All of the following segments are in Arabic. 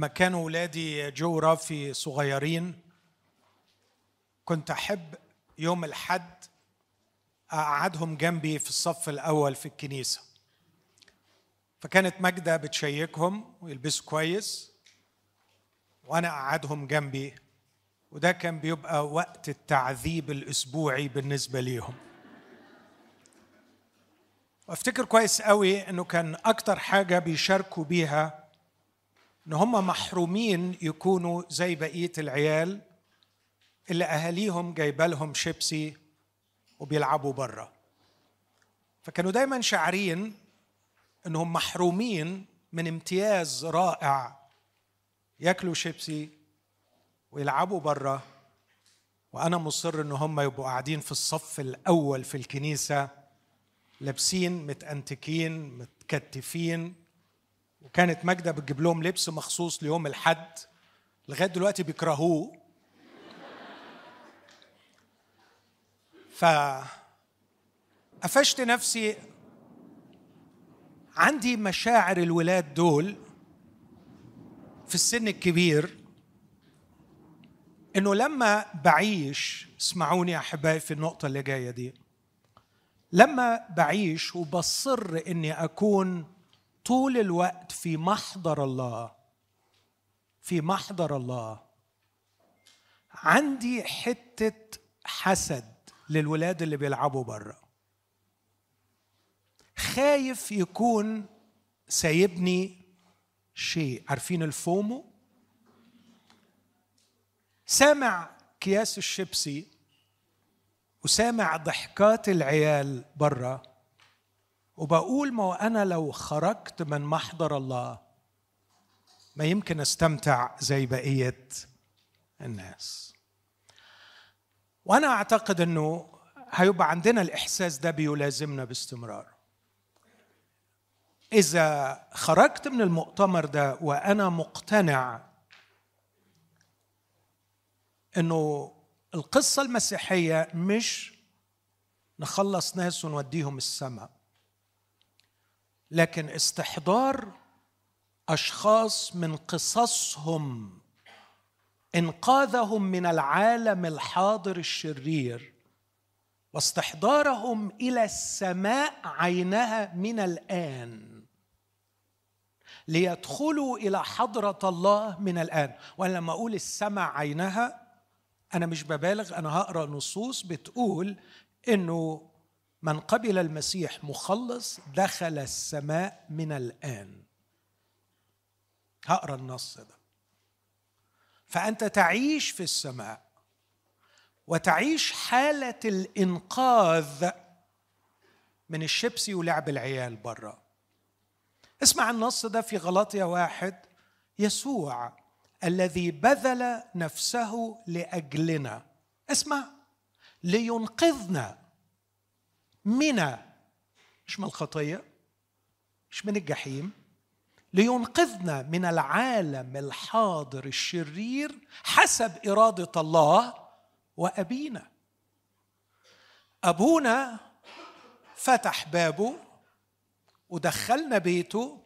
لما كانوا ولادي جو رافي صغيرين. كنت أحب يوم الحد أقعدهم جنبي في الصف الأول في الكنيسة. فكانت ماجدة بتشيكهم ويلبسوا كويس وأنا أقعدهم جنبي وده كان بيبقى وقت التعذيب الأسبوعي بالنسبة ليهم. وأفتكر كويس قوي إنه كان أكتر حاجة بيشاركوا بيها إن هم محرومين يكونوا زي بقية العيال اللي أهاليهم جايبه لهم شيبسي وبيلعبوا بره فكانوا دايما شاعرين إنهم محرومين من امتياز رائع ياكلوا شيبسي ويلعبوا بره وأنا مصر إن هم يبقوا قاعدين في الصف الأول في الكنيسة لابسين متأنتكين متكتفين وكانت ماجدة بتجيب لهم لبس مخصوص ليوم الحد لغاية دلوقتي بيكرهوه. ف قفشت نفسي. عندي مشاعر الولاد دول في السن الكبير إنه لما بعيش اسمعوني يا أحبائي في النقطة اللي جاية دي لما بعيش وبصر إني أكون طول الوقت في محضر الله. في محضر الله. عندي حتة حسد للولاد اللي بيلعبوا بره. خايف يكون سايبني شيء. عارفين الفومو؟ سامع اكياس الشيبسي وسامع ضحكات العيال برا وبقول ما أنا لو خرجت من محضر الله ما يمكن أستمتع زي بقية الناس. وأنا أعتقد إنه هيبقى عندنا الإحساس ده بيلازمنا باستمرار. إذا خرجت من المؤتمر ده وأنا مقتنع إنه القصة المسيحية مش نخلص ناس ونوديهم السماء لكن استحضار أشخاص من قصصهم إنقاذهم من العالم الحاضر الشرير واستحضارهم إلى السماء عينها من الآن. ليدخلوا إلى حضرة الله من الآن. وأنا لما أقول السماء عينها أنا مش ببالغ أنا هقرأ نصوص بتقول إنه من قبل المسيح مخلص دخل السماء من الآن. هقرأ النص ده. فأنت تعيش في السماء وتعيش حالة الإنقاذ من الشيبسي ولعب العيال برا. اسمع النص ده في غلطية واحد. يسوع الذي بذل نفسه لأجلنا. اسمع. لينقذنا من مش من الخطية؟ مش من الجحيم؟ لينقذنا من العالم الحاضر الشرير حسب إرادة الله وأبينا. أبونا فتح بابه ودخلنا بيته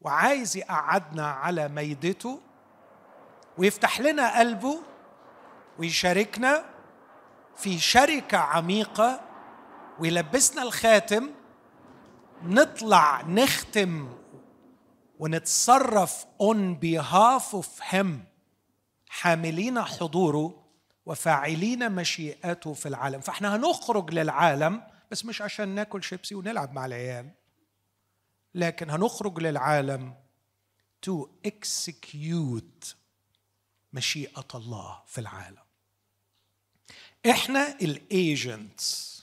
وعايز يقعدنا على ميدته ويفتح لنا قلبه ويشاركنا في شركة عميقة ويلبسنا الخاتم نطلع نختم ونتصرف on behalf of him. حاملين حضوره وفاعلين مشيئته في العالم. فإحنا هنخرج للعالم بس مش عشان ناكل شيبسي ونلعب مع العيال. لكن هنخرج للعالم to execute مشيئة الله في العالم. إحنا الايجنتس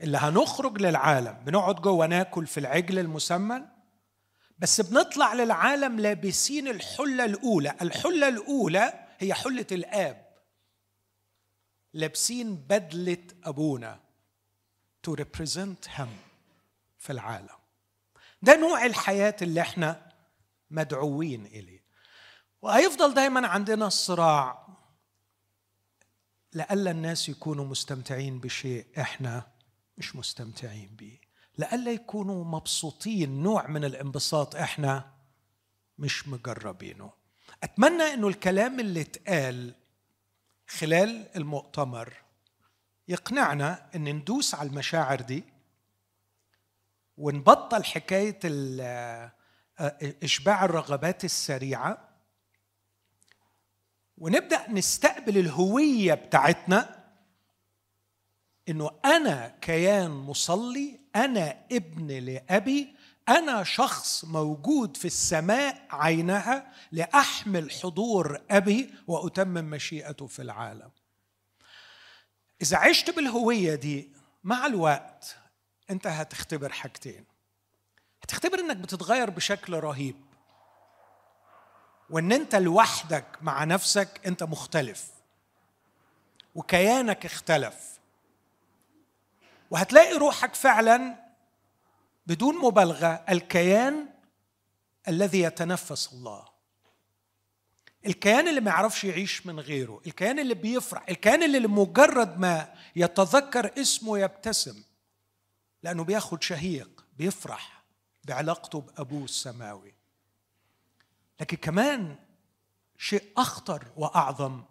اللي هنخرج للعالم بنقعد جوه ناكل في العجل المسمن بس بنطلع للعالم لابسين الحلة الأولى. الحلة الأولى هي حلة الآب. لابسين بدلة أبونا to represent him في العالم. ده نوع الحياة اللي إحنا مدعوين إليه. وهيفضل دايما عندنا الصراع لألا الناس يكونوا مستمتعين بشيء إحنا مش مستمتعين به لألا يكونوا مبسوطين نوع من الانبساط إحنا مش مجربينه. أتمنى إنه الكلام اللي اتقال خلال المؤتمر يقنعنا إن ندوس على المشاعر دي ونبطل حكاية إشباع الرغبات السريعة ونبدأ نستقبل الهوية بتاعتنا إنه أنا كيان مصلي أنا ابن لأبي أنا شخص موجود في السماء عينها لأحمل حضور أبي وأتمم مشيئته في العالم. إذا عشت بالهوية دي مع الوقت أنت هتختبر حاجتين. هتختبر إنك بتتغير بشكل رهيب. وإن أنت لوحدك مع نفسك أنت مختلف. وكيانك اختلف. وهتلاقي روحك فعلا بدون مبالغة الكيان الذي يتنفس الله. الكيان اللي ما يعرفش يعيش من غيره الكيان اللي بيفرح الكيان اللي لمجرد ما يتذكر اسمه يبتسم لأنه بياخد شهيق بيفرح بعلاقته بابوه السماوي. لكن كمان شيء أخطر وأعظم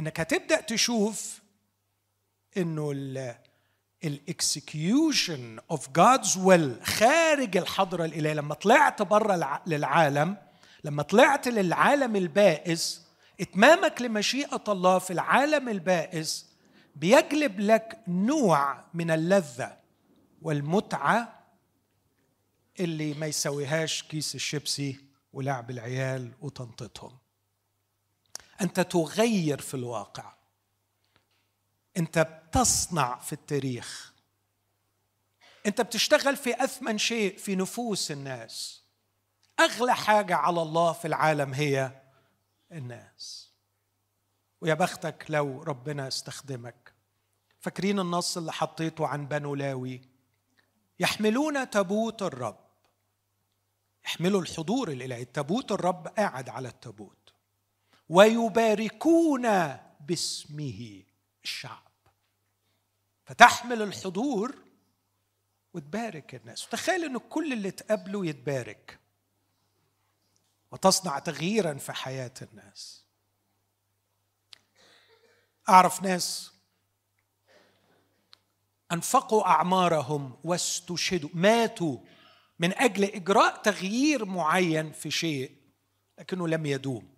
إنك هتبدأ تشوف إنه ال execution of God's will خارج الحضرة الإلهية. لما طلعت بره للعالم لما طلعت للعالم البائس إتمامك لمشيئة الله في العالم البائس بيجلب لك نوع من اللذة والمتعة اللي ما يسويهاش كيس الشيبسي ولعب العيال وتنطيطهم أنت تغير في الواقع. انت بتصنع في التاريخ. انت بتشتغل في اثمن شيء في نفوس الناس. اغلى حاجة على الله في العالم هي الناس. ويا بختك لو ربنا استخدمك. فاكرين النص اللي حطيته عن بنو لاوي؟ يحملون تابوت الرب. يحملوا الحضور الإلهي. تابوت الرب قاعد على التابوت. ويباركون باسمه الشعب. فتحمل الحضور وتبارك الناس. وتخيل ان كل اللي تقابله يتبارك وتصنع تغييرا في حياة الناس. أعرف ناس أنفقوا أعمارهم واستشهدوا ماتوا من أجل إجراء تغيير معين في شيء لكنه لم يدوم.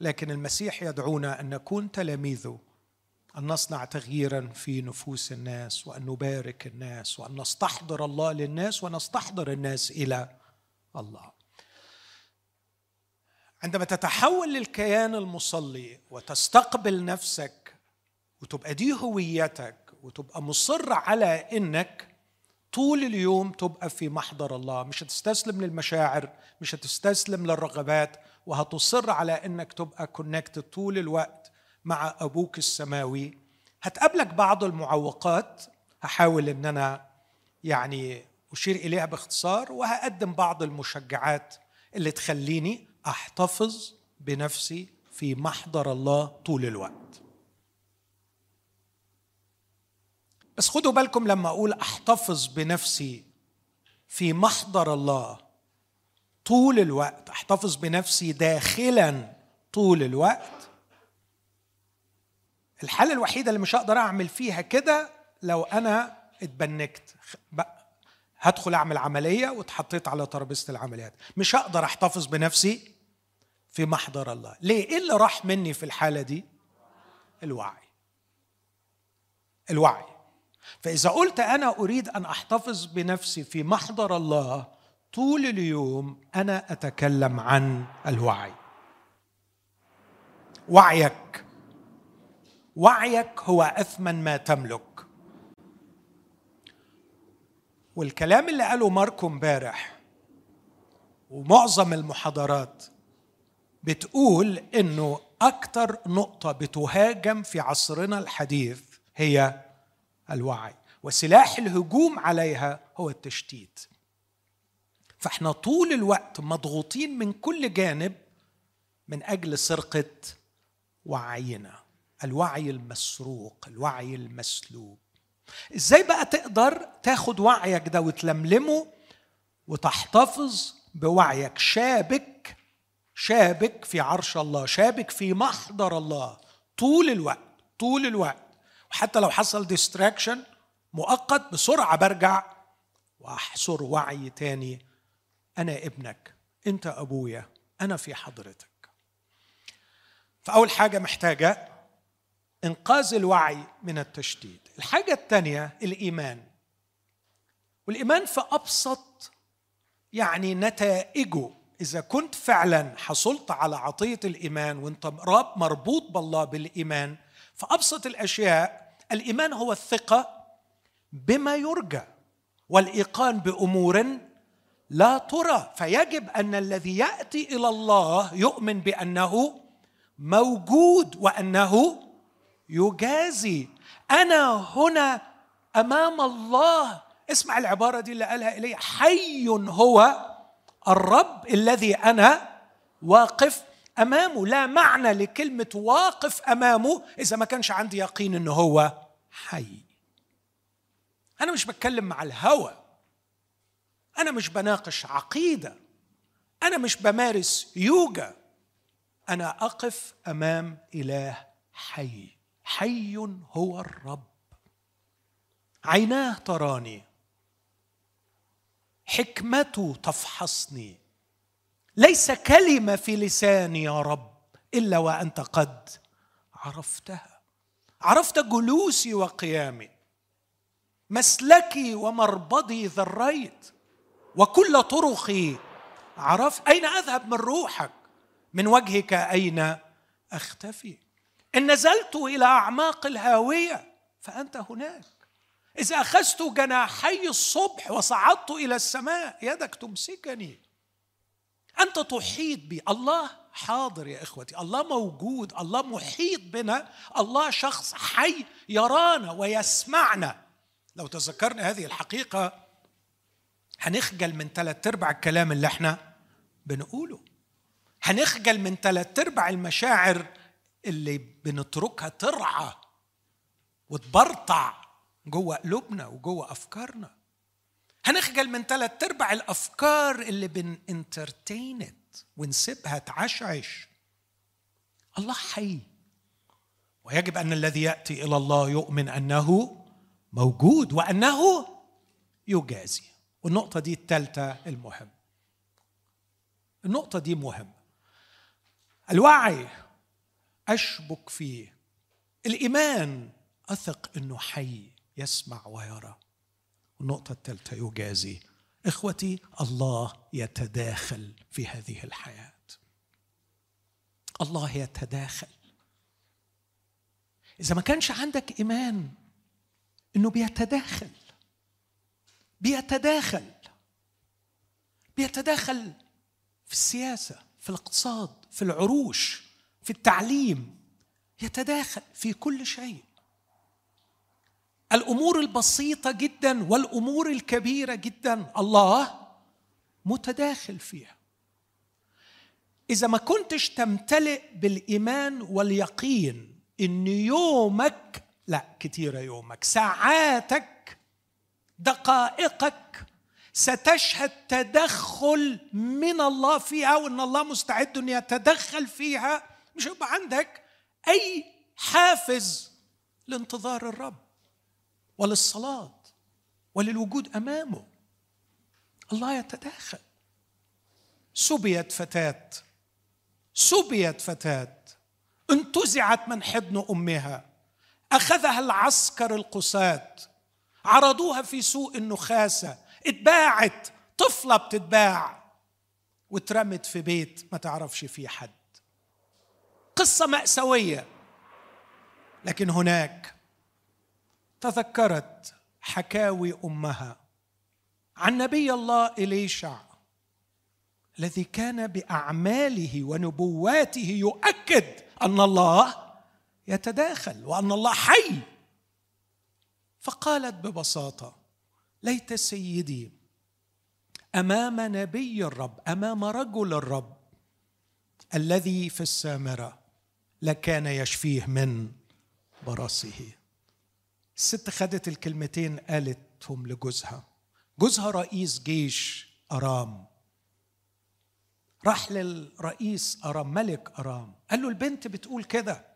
لكن المسيح يدعونا أن نكون تلاميذه أن نصنع تغييرا في نفوس الناس وأن نبارك الناس وأن نستحضر الله للناس ونستحضر الناس إلى الله. عندما تتحول للكيان المصلي وتستقبل نفسك وتبقى دي هويتك وتبقى مصر على إنك طول اليوم تبقى في محضر الله مش هتستسلم للمشاعر مش هتستسلم للرغبات وهتصر على إنك تبقى كونكتد طول الوقت مع أبوك السماوي. هتقابلك بعض المعوقات. هحاول إن أنا يعني أشير إليها باختصار وهقدم بعض المشجعات اللي تخليني أحتفظ بنفسي في محضر الله طول الوقت. بس خدوا بالكم لما أقول أحتفظ بنفسي في محضر الله طول الوقت أحتفظ بنفسي داخلا طول الوقت الحالة الوحيدة اللي مش هقدر أعمل فيها كده لو أنا اتبنكت. هدخل أعمل عملية واتحطيت على ترابيزة العمليات. مش هقدر أحتفظ بنفسي في محضر الله. ليه؟ إيه اللي راح مني في الحالة دي؟ الوعي. الوعي. فإذا قلت أنا أريد أن أحتفظ بنفسي في محضر الله طول اليوم أنا أتكلم عن الوعي. وعيك. وعيك هو أثمن ما تملك. والكلام اللي قاله ماركو امبارح ومعظم المحاضرات بتقول إنه أكثر نقطة بتهاجم في عصرنا الحديث هي الوعي وسلاح الهجوم عليها هو التشتيت. فإحنا طول الوقت مضغوطين من كل جانب من أجل سرقة وعينا. الوعي المسروق الوعي المسلوب. إزاي بقى تقدر تاخد وعيك ده وتلملمه وتحتفظ بوعيك؟ شابك شابك في عرش الله شابك في محضر الله. طول الوقت طول الوقت. وحتى لو حصل ديستراكشن مؤقت بسرعة برجع وأحصر وعي تاني. أنا ابنك أنت أبويا أنا في حضرتك. فأول حاجة محتاجة إنقاذ الوعي من التشتيت الحاجة الثانية الإيمان. والإيمان في أبسط يعني نتائجه. إذا كنت فعلا حصلت على عطية الإيمان وأنت مربوط بالله بالإيمان فأبسط الأشياء الإيمان هو الثقة بما يرجى والإيقان بأمور لا ترى. فيجب أن الذي يأتي إلى الله يؤمن بأنه موجود وأنه يجازي. أنا هنا أمام الله. اسمع العبارة دي اللي قالها إلي. حي هو الرب الذي أنا واقف أمامه. لا معنى لكلمة واقف أمامه إذا ما كانش عندي يقين أنه هو حي. أنا مش بتكلم مع الهوى. أنا مش بناقش عقيدة. أنا مش بمارس يوجا. أنا أقف أمام إله حي. حي هو الرب. عيناه تراني. حكمته تفحصني. ليس كلمة في لساني يا رب إلا وأنت قد عرفتها. عرفت جلوسي وقيامي. مسلكي ومربضي ذريت وكل طرقي عرفت أين أذهب من روحك؟ من وجهك أين أختفي؟ إن نزلت إلى أعماق الهاوية فأنت هناك. إذا أخذت جناحي الصبح وصعدت إلى السماء يدك تمسكني. أنت تحيط بي. الله حاضر يا إخوتي. الله موجود. الله محيط بنا. الله شخص حي يرانا ويسمعنا. لو تذكرنا هذه الحقيقة هنخجل من ثلاث أرباع الكلام اللي إحنا بنقوله. هنخجل من ثلاث أرباع المشاعر اللي بنتركها ترعى وتبرطع جوه قلوبنا وجوه أفكارنا. هنخجل من ثلاث أرباع الأفكار اللي بن انترتينت ونسيبها تعشعش. الله حي. ويجب أن الذي يأتي إلى الله يؤمن أنه موجود وأنه يجازي. والنقطة دي الثالثه المهم. النقطة دي مهمه الوعي. أشبك فيه. الإيمان أثق إنه حي يسمع ويرى. النقطة الثالثة يجازي. إخوتي الله يتداخل في هذه الحياة. الله يتداخل. إذا ما كانش عندك إيمان إنه بيتداخل. بيتداخل. بيتداخل في السياسة في الاقتصاد في العروش. في التعليم يتداخل في كل شيء. الأمور البسيطة جدا والأمور الكبيرة جدا الله متداخل فيها. إذا ما كنتش تمتلئ بالإيمان واليقين إن يومك لا كتيرة يومك ساعاتك دقائقك ستشهد تدخل من الله فيها وإن الله مستعد إن يتدخل فيها مش هيبقى عندك أي حافز لانتظار الرب وللصلاة وللوجود أمامه. الله يتداخل. سبيت فتاة. سبيت فتاة. انتزعت من حضن أمها. أخذها العسكر القساة. عرضوها في سوق النخاسة. اتباعت. طفلة بتتباع. واترمت في بيت ما تعرفش فيه حد. قصة مأساوية. لكن هناك تذكرت حكاوي أمها عن نبي الله إليشع الذي كان بأعماله ونبواته يؤكد أن الله يتداخل وأن الله حي. فقالت ببساطة ليت سيدي أمام نبي الرب أمام رجل الرب الذي في السامرة لكان يشفيه من برصه الست خدت الكلمتين قالتهم لجوزها. جوزها رئيس جيش أرام. راح للرئيس أرام ملك أرام. قال له البنت بتقول كده.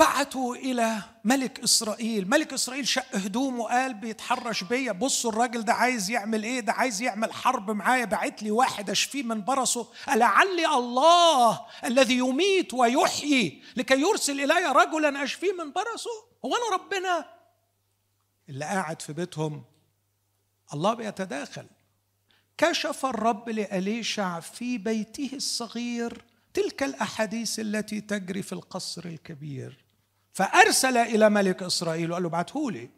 بعتوا إلى ملك إسرائيل. ملك إسرائيل شق هدومه وقال بيتحرش بيا. بصوا الراجل ده عايز يعمل إيه؟ ده عايز يعمل حرب معايا. بعت لي واحد أشفيه من برصه. لعلي الله الذي يميت ويحيي لكي يرسل إلي رجلا أشفيه من برصه؟ هو أنا ربنا؟ اللي قاعد في بيتهم الله بيتداخل. كشف الرب لأليشع في بيته الصغير تلك الأحاديث التي تجري في القصر الكبير. فأرسل إلى ملك إسرائيل وقال له ابعته لي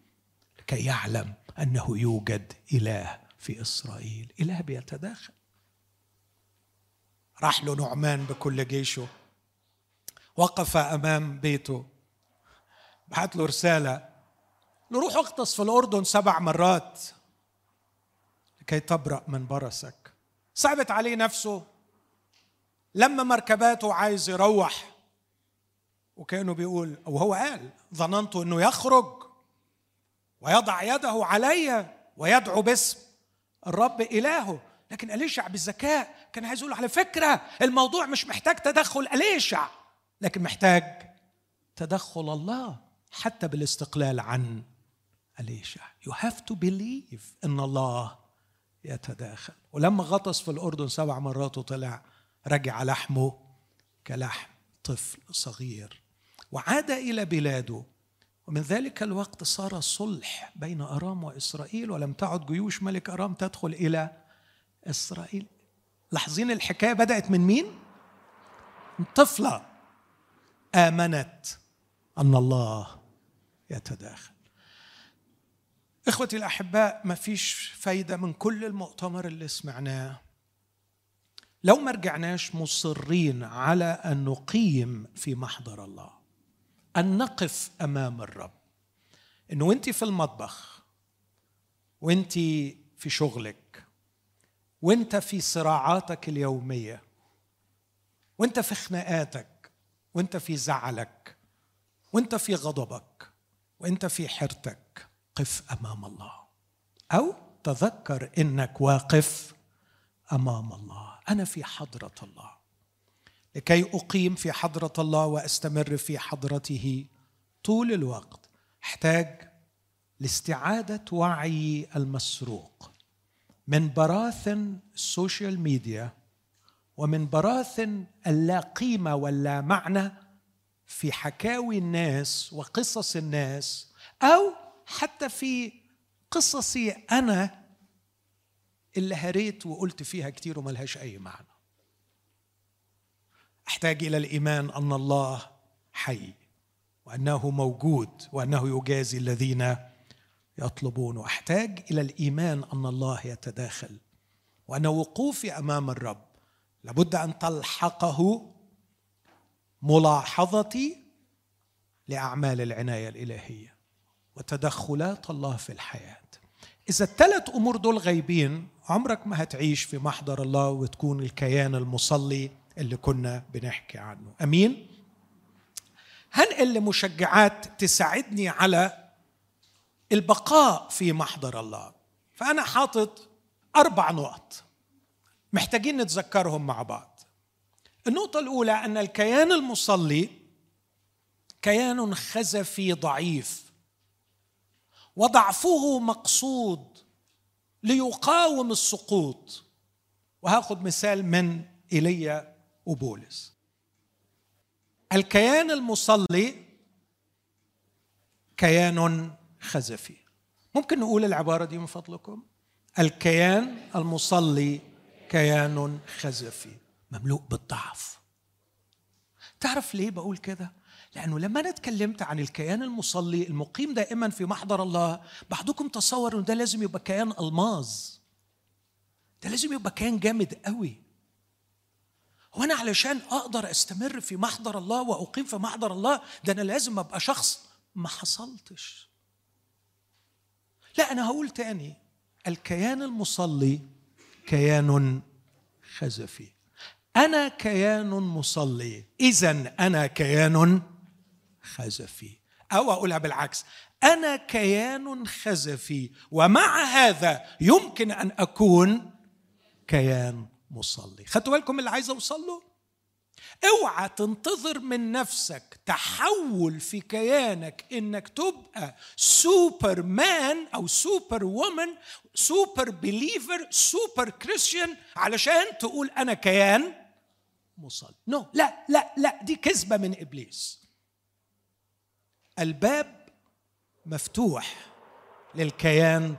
لكي يعلم أنه يوجد إله في إسرائيل إله بيتداخل. راح له نعمان بكل جيشه وقف أمام بيته بعت له رسالة روح اغطس في الأردن سبع مرات لكي تبرأ من برسك. صعبت عليه نفسه لما مركباته عايز يروح وكانه بيقول أو هو قال ظننت إنه يخرج ويضع يده علي ويدعو باسم الرب إلهه. لكن أليشع بالذكاء كان عايز يقول على فكرة الموضوع مش محتاج تدخل أليشع لكن محتاج تدخل الله حتى بالاستقلال عن أليشع. you have to believe إن الله يتداخل. ولما غطس في الأردن سبع مرات وطلع رجع لحمه كلحم طفل صغير. وعاد إلى بلاده. ومن ذلك الوقت صار صلح بين أرام وإسرائيل ولم تعد جيوش ملك أرام تدخل إلى إسرائيل. لاحظين الحكاية بدأت من مين؟ طفلة آمنت أن الله يتداخل. إخوتي الأحباء ما فيش فايدة من كل المؤتمر اللي سمعناه. لو ما رجعناش مصرين على أن نقيم في محضر الله. أن نقف أمام الرب. إنه وانت في المطبخ وانت في شغلك وأنت في صراعاتك اليومية وأنت في خناقاتك وأنت في زعلك وأنت في غضبك وأنت في حيرتك قف أمام الله. أو تذكر إنك واقف أمام الله. أنا في حضرة الله. لكي أقيم في حضرة الله وأستمر في حضرته طول الوقت. احتاج لاستعادة وعي المسروق. من براثن السوشيال ميديا ومن براثن اللا قيمة واللا معنى في حكاوي الناس وقصص الناس أو حتى في قصصي أنا اللي هريت وقلت فيها كتير وملهاش أي معنى. احتاج إلى الإيمان أن الله حي وأنه موجود وأنه يجازي الذين يطلبون. واحتاج إلى الإيمان أن الله يتداخل وأن وقوفي أمام الرب. لابد أن تلحقه ملاحظتي لأعمال العناية الإلهية وتدخلات الله في الحياة. إذا الثلاث أمور دول غايبين عمرك ما هتعيش في محضر الله وتكون الكيان المصلي اللي كنا بنحكي عنه. أمين؟ هنقل لمشجعات تساعدني على البقاء في محضر الله؟ فأنا حاطط أربع نقط. محتاجين نتذكرهم مع بعض. النقطة الأولى أن الكيان المصلي كيان خزفي ضعيف. وضعفه مقصود ليقاوم السقوط. وهاخد مثال من إيليا وبولس. الكيان المصلي كيان خزفي. ممكن نقول العبارة دي من فضلكم؟ الكيان المصلي كيان خزفي. مملوء بالضعف. تعرف ليه بقول كده؟ لأنه لما أنا اتكلمت عن الكيان المصلي المقيم دائما في محضر الله بعضكم تصور أنه ده لازم يبقى كيان ألماظ. ده لازم يبقى كيان جامد قوي. وأنا علشان أقدر أستمر في محضر الله وأقيم في محضر الله ده أنا لازم أبقى شخص ما حصلتش. لا أنا هقول تاني. الكيان المصلي كيان خزفي. أنا كيان مصلي إذا أنا كيان خزفي. أو أقولها بالعكس أنا كيان خزفي ومع هذا يمكن أن أكون كيان مصلي. خدتوا بالكم اللي عايز اوصل له اوعى تنتظر من نفسك تحول في كيانك إنك تبقى سوبر مان أو superwoman super believer super Christian علشان تقول أنا كيان مصلي. no no. لا لا لا دي كذبة من إبليس. الباب مفتوح للكيان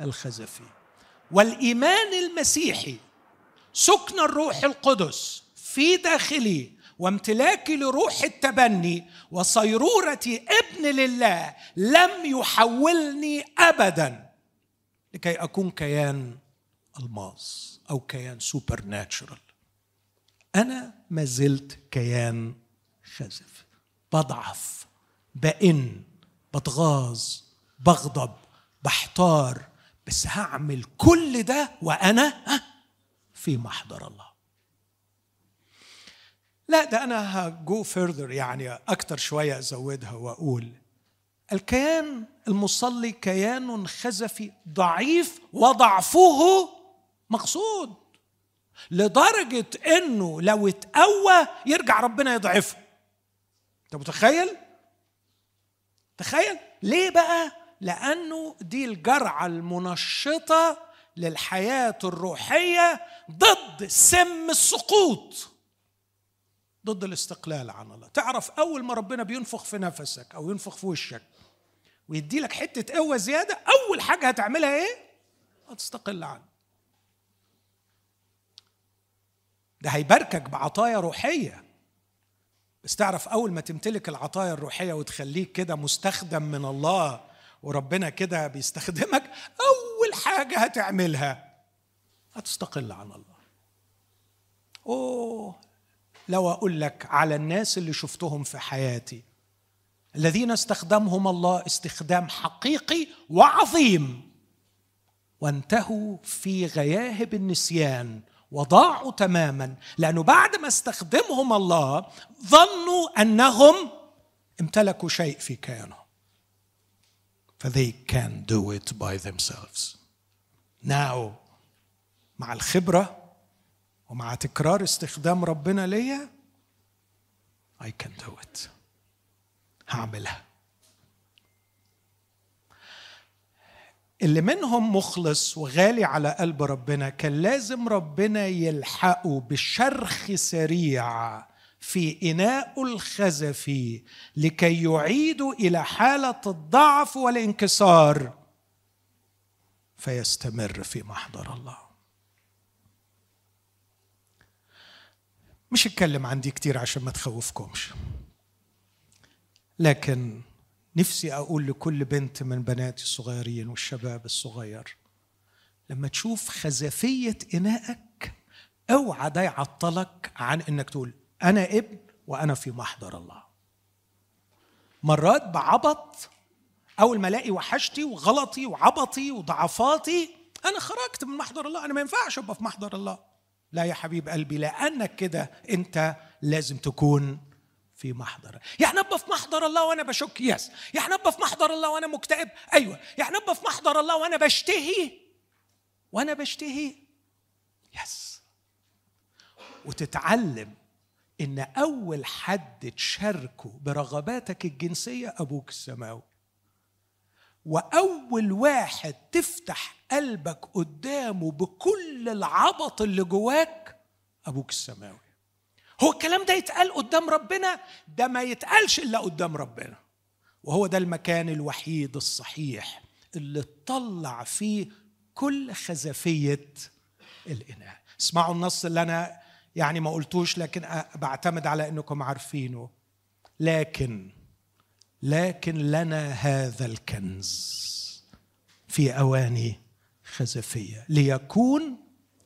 الخزفي. والإيمان المسيحي سكن الروح القدس في داخلي وامتلاكي لروح التبني وصيرورتي ابن لله لم يحولني ابدا لكي أكون كيان الماس أو كيان supernatural أنا ما زلت كيان خزف بضعف بئن بتغاظ بغضب بحتار بس هعمل كل ده وأنا في محضر الله. لا ده أنا هجو فيرذر يعني أكتر شوية أزودها وأقول الكيان المصلي كيان خزفي ضعيف وضعفه مقصود لدرجة إنه لو اتقوى يرجع ربنا يضعفه. أنت متخيل؟ تخيل. ليه بقى؟ لأنه دي الجرعة المنشطة للحياة الروحية ضد سم السقوط. ضد الاستقلال عن الله. تعرف أول ما ربنا بينفخ في نفسك أو ينفخ في وشك ويدي لك حتة قوة زيادة أول حاجة هتعملها إيه؟ هتستقل عنه. ده هيباركك بعطايا روحية. بس تعرف أول ما تمتلك العطايا الروحية وتخليك كده مستخدم من الله وربنا كده بيستخدمك أول حاجة هتعملها. هتستقل عن الله. أوه. لو أقول لك على الناس اللي شفتهم في حياتي الذين استخدمهم الله استخدام حقيقي وعظيم. وانتهوا في غياهب النسيان وضاعوا تماما لأنه بعد ما استخدمهم الله ظنوا أنهم امتلكوا شيء في كيانهم. فthey can do it by themselves. Now مع الخبرة ومع تكرار استخدام ربنا ليا I can do it. هعملها. اللي منهم مخلص وغالي على قلب ربنا كان لازم ربنا يلحقه بشرخ سريع في إناء الخزفي لكي يعيدوا إلى حالة الضعف والانكسار. فيستمر في محضر الله. مش اتكلم عن دي كتير عشان ما تخوفكمش. لكن نفسي أقول لكل بنت من بناتي الصغيرين والشباب الصغير لما تشوف خزفية انائك أوعى ده يعطلك عن إنك تقول أنا ابن وأنا في محضر الله. مرات بعبط اول ما الاقي وحشتي وغلطي وعبطي وضعفاتي. أنا خرجت من محضر الله. أنا ما ينفعش أبقى في محضر الله. لا يا حبيب قلبي لانك كده. أنت لازم تكون في محضر. يعني ابقى في محضر الله وأنا بشك. يس. يعني ابقى في محضر الله وأنا مكتئب. أيوه. يعني ابقى في محضر الله وأنا بشتهي. وأنا بشتهي. يس. وتتعلم إن أول حد تشاركه برغباتك الجنسية أبوك السماوي. وأول واحد تفتح قلبك قدامه بكل العبط اللي جواك أبوك السماوي. هو الكلام ده يتقال قدام ربنا؟ ده ما يتقالش إلا قدام ربنا. وهو ده المكان الوحيد الصحيح اللي تطلع فيه كل خزفية الإناء. اسمعوا النص اللي أنا يعني ما قلتوش لكن بعتمد على إنكم عارفينه. لكن لكن لنا هذا الكنز في أواني خزفية. ليكون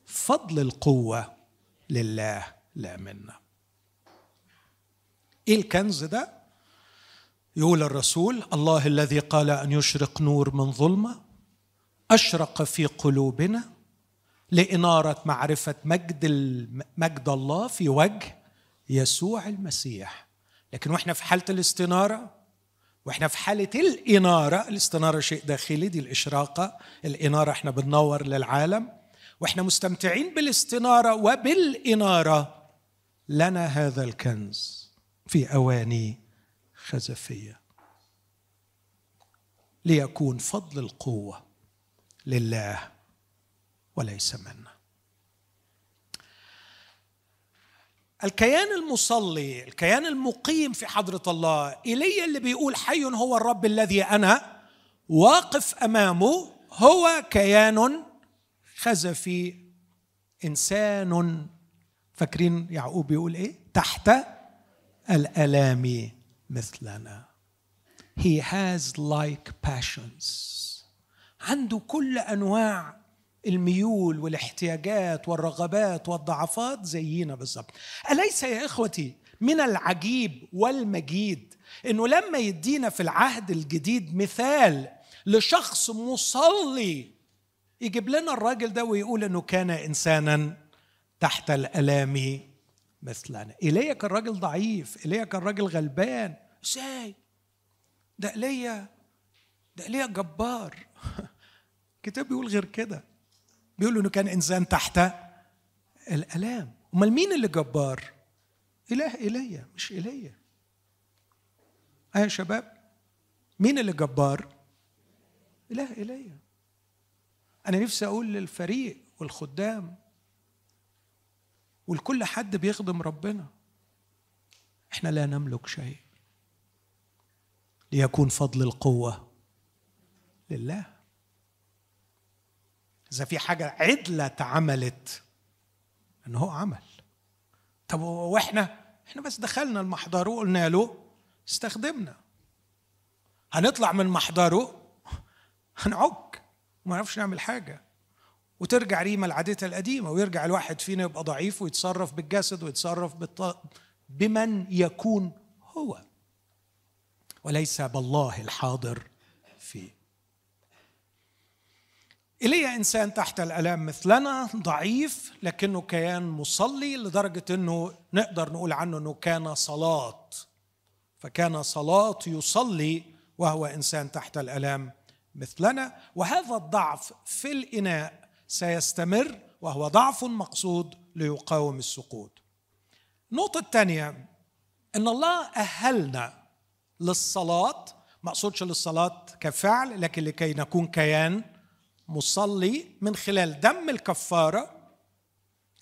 فضل القوة لله لا منا. إيه الكنز ده؟ يقول الرسول الله الذي قال أن يشرق نور من ظلمة أشرق في قلوبنا لإنارة معرفة مجد مجد الله في وجه يسوع المسيح. لكن وإحنا في حالة الاستنارة وإحنا في حالة الإنارة الاستنارة شيء داخلي دي الإشراقة. الإنارة إحنا بننور للعالم. وإحنا مستمتعين بالاستنارة وبالإنارة. لنا هذا الكنز في أواني خزفية. ليكون فضل القوة لله وليس منا. الكيان المصلي الكيان المقيم في حضرة الله إلي اللي بيقول حي هو الرب الذي أنا واقف أمامه هو كيان خزفي إنسان. فاكرين يعقوب بيقول إيه؟ تحت الآلام مثلنا. He has like passions. عنده كل أنواع الميول والاحتياجات والرغبات والضعفات زينا بالظبط. أليس يا إخوتي من العجيب والمجيد إنه لما يدينا في العهد الجديد مثال لشخص مصلي يجيب لنا الراجل ده ويقول إنه كان إنسانا تحت الألام مثلنا. ايليا كان راجل ضعيف ايليا كان راجل غلبان. إزاي؟ ده ايليا ده ايليا جبار. الكتاب بيقول غير كده. بيقولوا إنه كان إنسان تحت الألام. أمال مين اللي جبار؟ إله ايليا مش ايليا آه يا شباب مين اللي جبار؟ إله ايليا أنا نفسي أقول للفريق والخدام ولكل حد بيخدم ربنا إحنا لا نملك شيء ليكون فضل القوة لله. إذا في حاجة عدلة اتعملت إن هو عمل. طب وإحنا؟ إحنا بس دخلنا المحضر وقلنا له استخدمنا. هنطلع من محضره؟ هنعك. وما نعرفش نعمل حاجة. وترجع ريما لعادتها القديمة ويرجع الواحد فينا يبقى ضعيف ويتصرف بالجسد ويتصرف بالط... بمن يكون هو. وليس بالله الحاضر فيه إيليا إنسان تحت الآلام مثلنا ضعيف لكنه كيان مصلي لدرجة أنه نقدر نقول عنه أنه كان صلاة. فكان صلاة يصلي وهو إنسان تحت الآلام مثلنا. وهذا الضعف في الإناء سيستمر وهو ضعف مقصود ليقاوم السقوط. النقطة الثانية أن الله أهلنا للصلاة. ما أقصدش للصلاة كفعل لكن لكي نكون كيان مصلي من خلال دم الكفارة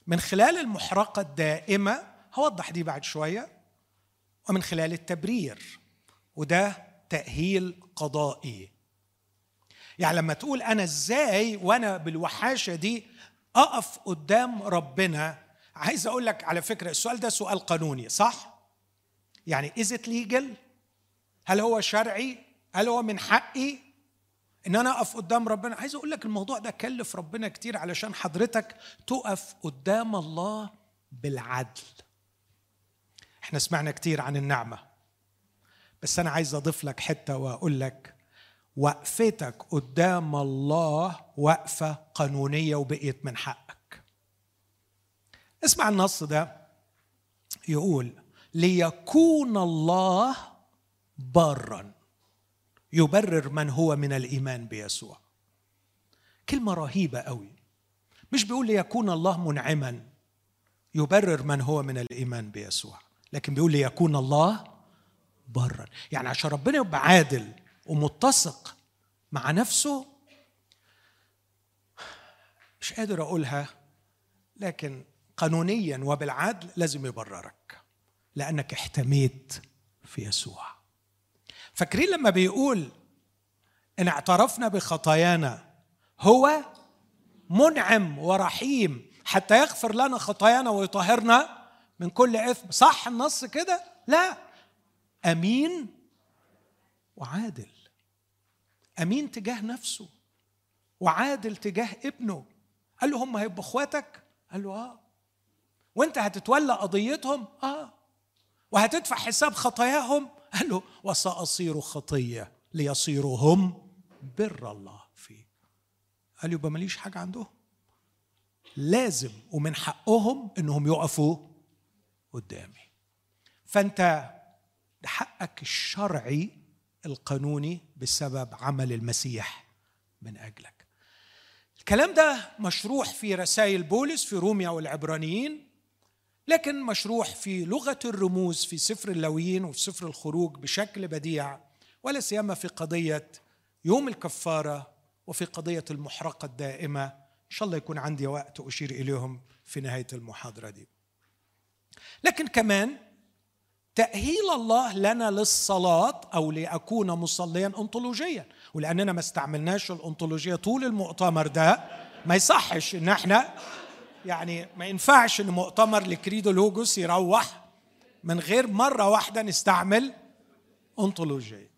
من خلال المحرقة الدائمة هوضح دي بعد شوية ومن خلال التبرير وده تأهيل قضائي. يعني لما تقول أنا إزاي وأنا بالوحاشة دي أقف قدام ربنا عايز أقول لك على فكرة السؤال ده سؤال قانوني صح؟ يعني از ليجل هل هو شرعي؟ هل هو من حقي؟ إن أنا أقف قدام ربنا. عايز أقول لك الموضوع ده كلف ربنا كتير علشان حضرتك تقف قدام الله بالعدل. إحنا سمعنا كتير عن النعمة بس أنا عايز أضيف لك حتة وأقول لك وقفتك قدام الله وقفة قانونية وبقيت من حقك. اسمع النص ده يقول ليكون الله بارا. يبرر من هو من الإيمان بيسوع. كلمة رهيبة قوي. مش بيقول ليكون الله منعما يبرر من هو من الإيمان بيسوع لكن بيقول ليكون الله برا. يعني عشان ربنا يبقى عادل ومتسق مع نفسه مش قادر أقولها لكن قانونيا وبالعدل لازم يبررك لأنك احتميت في يسوع. فاكرين لما بيقول إن اعترفنا بخطايانا؟ هو منعم ورحيم حتى يغفر لنا خطايانا ويطهرنا من كل إثم. صح النص كده؟ لا. أمين وعادل. أمين تجاه نفسه وعادل تجاه ابنه. قال له هم هيبقوا إخواتك؟ قال له آه. وأنت هتتولى قضيتهم؟ آه. وهتدفع حساب خطاياهم؟ قال له وسأصير خطية ليصيروا هم بر الله فيه قال يبقى ماليش حاجة عندهم. لازم ومن حقهم إنهم يقفوا قدامي. فأنت حقك الشرعي القانوني بسبب عمل المسيح من أجلك. الكلام ده مشروح في رسائل بولس في روميا والعبرانيين. لكن مشروح في لغة الرموز في سفر اللويين وفي سفر الخروج بشكل بديع ولا سيما في قضية يوم الكفارة وفي قضية المحرقة الدائمة. إن شاء الله يكون عندي وقت أشير إليهم في نهاية المحاضرة دي. لكن كمان تأهيل الله لنا للصلاة أو لأكون مصليا أنطولوجيا. ولأننا ما استعملناش الأنطولوجيا طول المؤتمر ده ما يصحش إن إحنا يعني ما ينفعش إن مؤتمر لكريدو لوجوس يروح من غير مرة واحدة نستعمل أنطولوجيا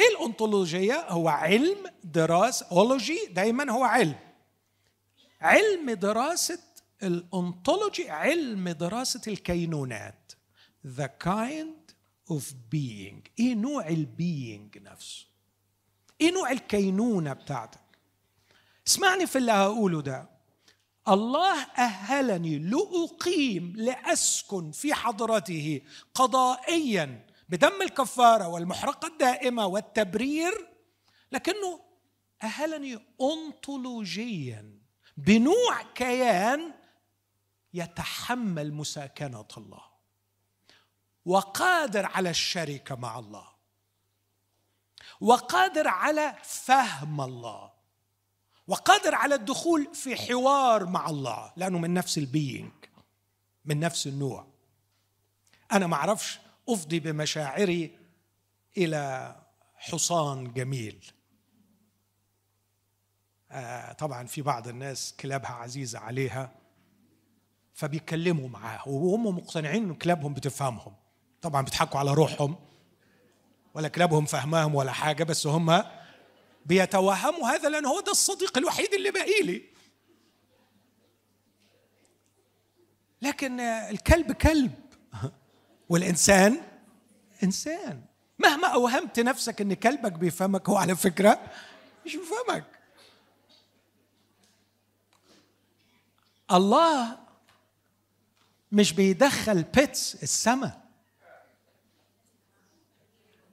إيه الأنطولوجيا؟ هو علم دراسة ology دايما هو علم. علم دراسة ال ontology علم دراسة الكينونات. The kind of being. إيه نوع ال being نفسه؟ إيه نوع الكينونة بتاعتك؟ اسمعني في اللي هقوله ده. الله أهلني لأقيم لأسكن في حضرته قضائيا بدم الكفارة والمحرقة الدائمة والتبرير لكنه أهلني انطولوجيا بنوع كيان يتحمل مساكنة الله وقادر على الشركة مع الله وقادر على فهم الله. وقادر على الدخول في حوار مع الله لأنه من نفس البينج من نفس النوع. أنا ما أعرفش أفضي بمشاعري إلى حصان جميل. آه طبعا في بعض الناس كلابها عزيزة عليها فبيتكلموا معاه وهم مقتنعين إن كلابهم بتفهمهم. طبعا بيضحكوا على روحهم ولا كلابهم فهماهم ولا حاجة بس هم بيتوهموا هذا لأن هو ده الصديق الوحيد اللي باقي لي. لكن الكلب كلب والإنسان إنسان. مهما أوهمت نفسك إن كلبك بيفهمك هو على فكرة مش بيفهمك. الله مش بيدخل pets السماء.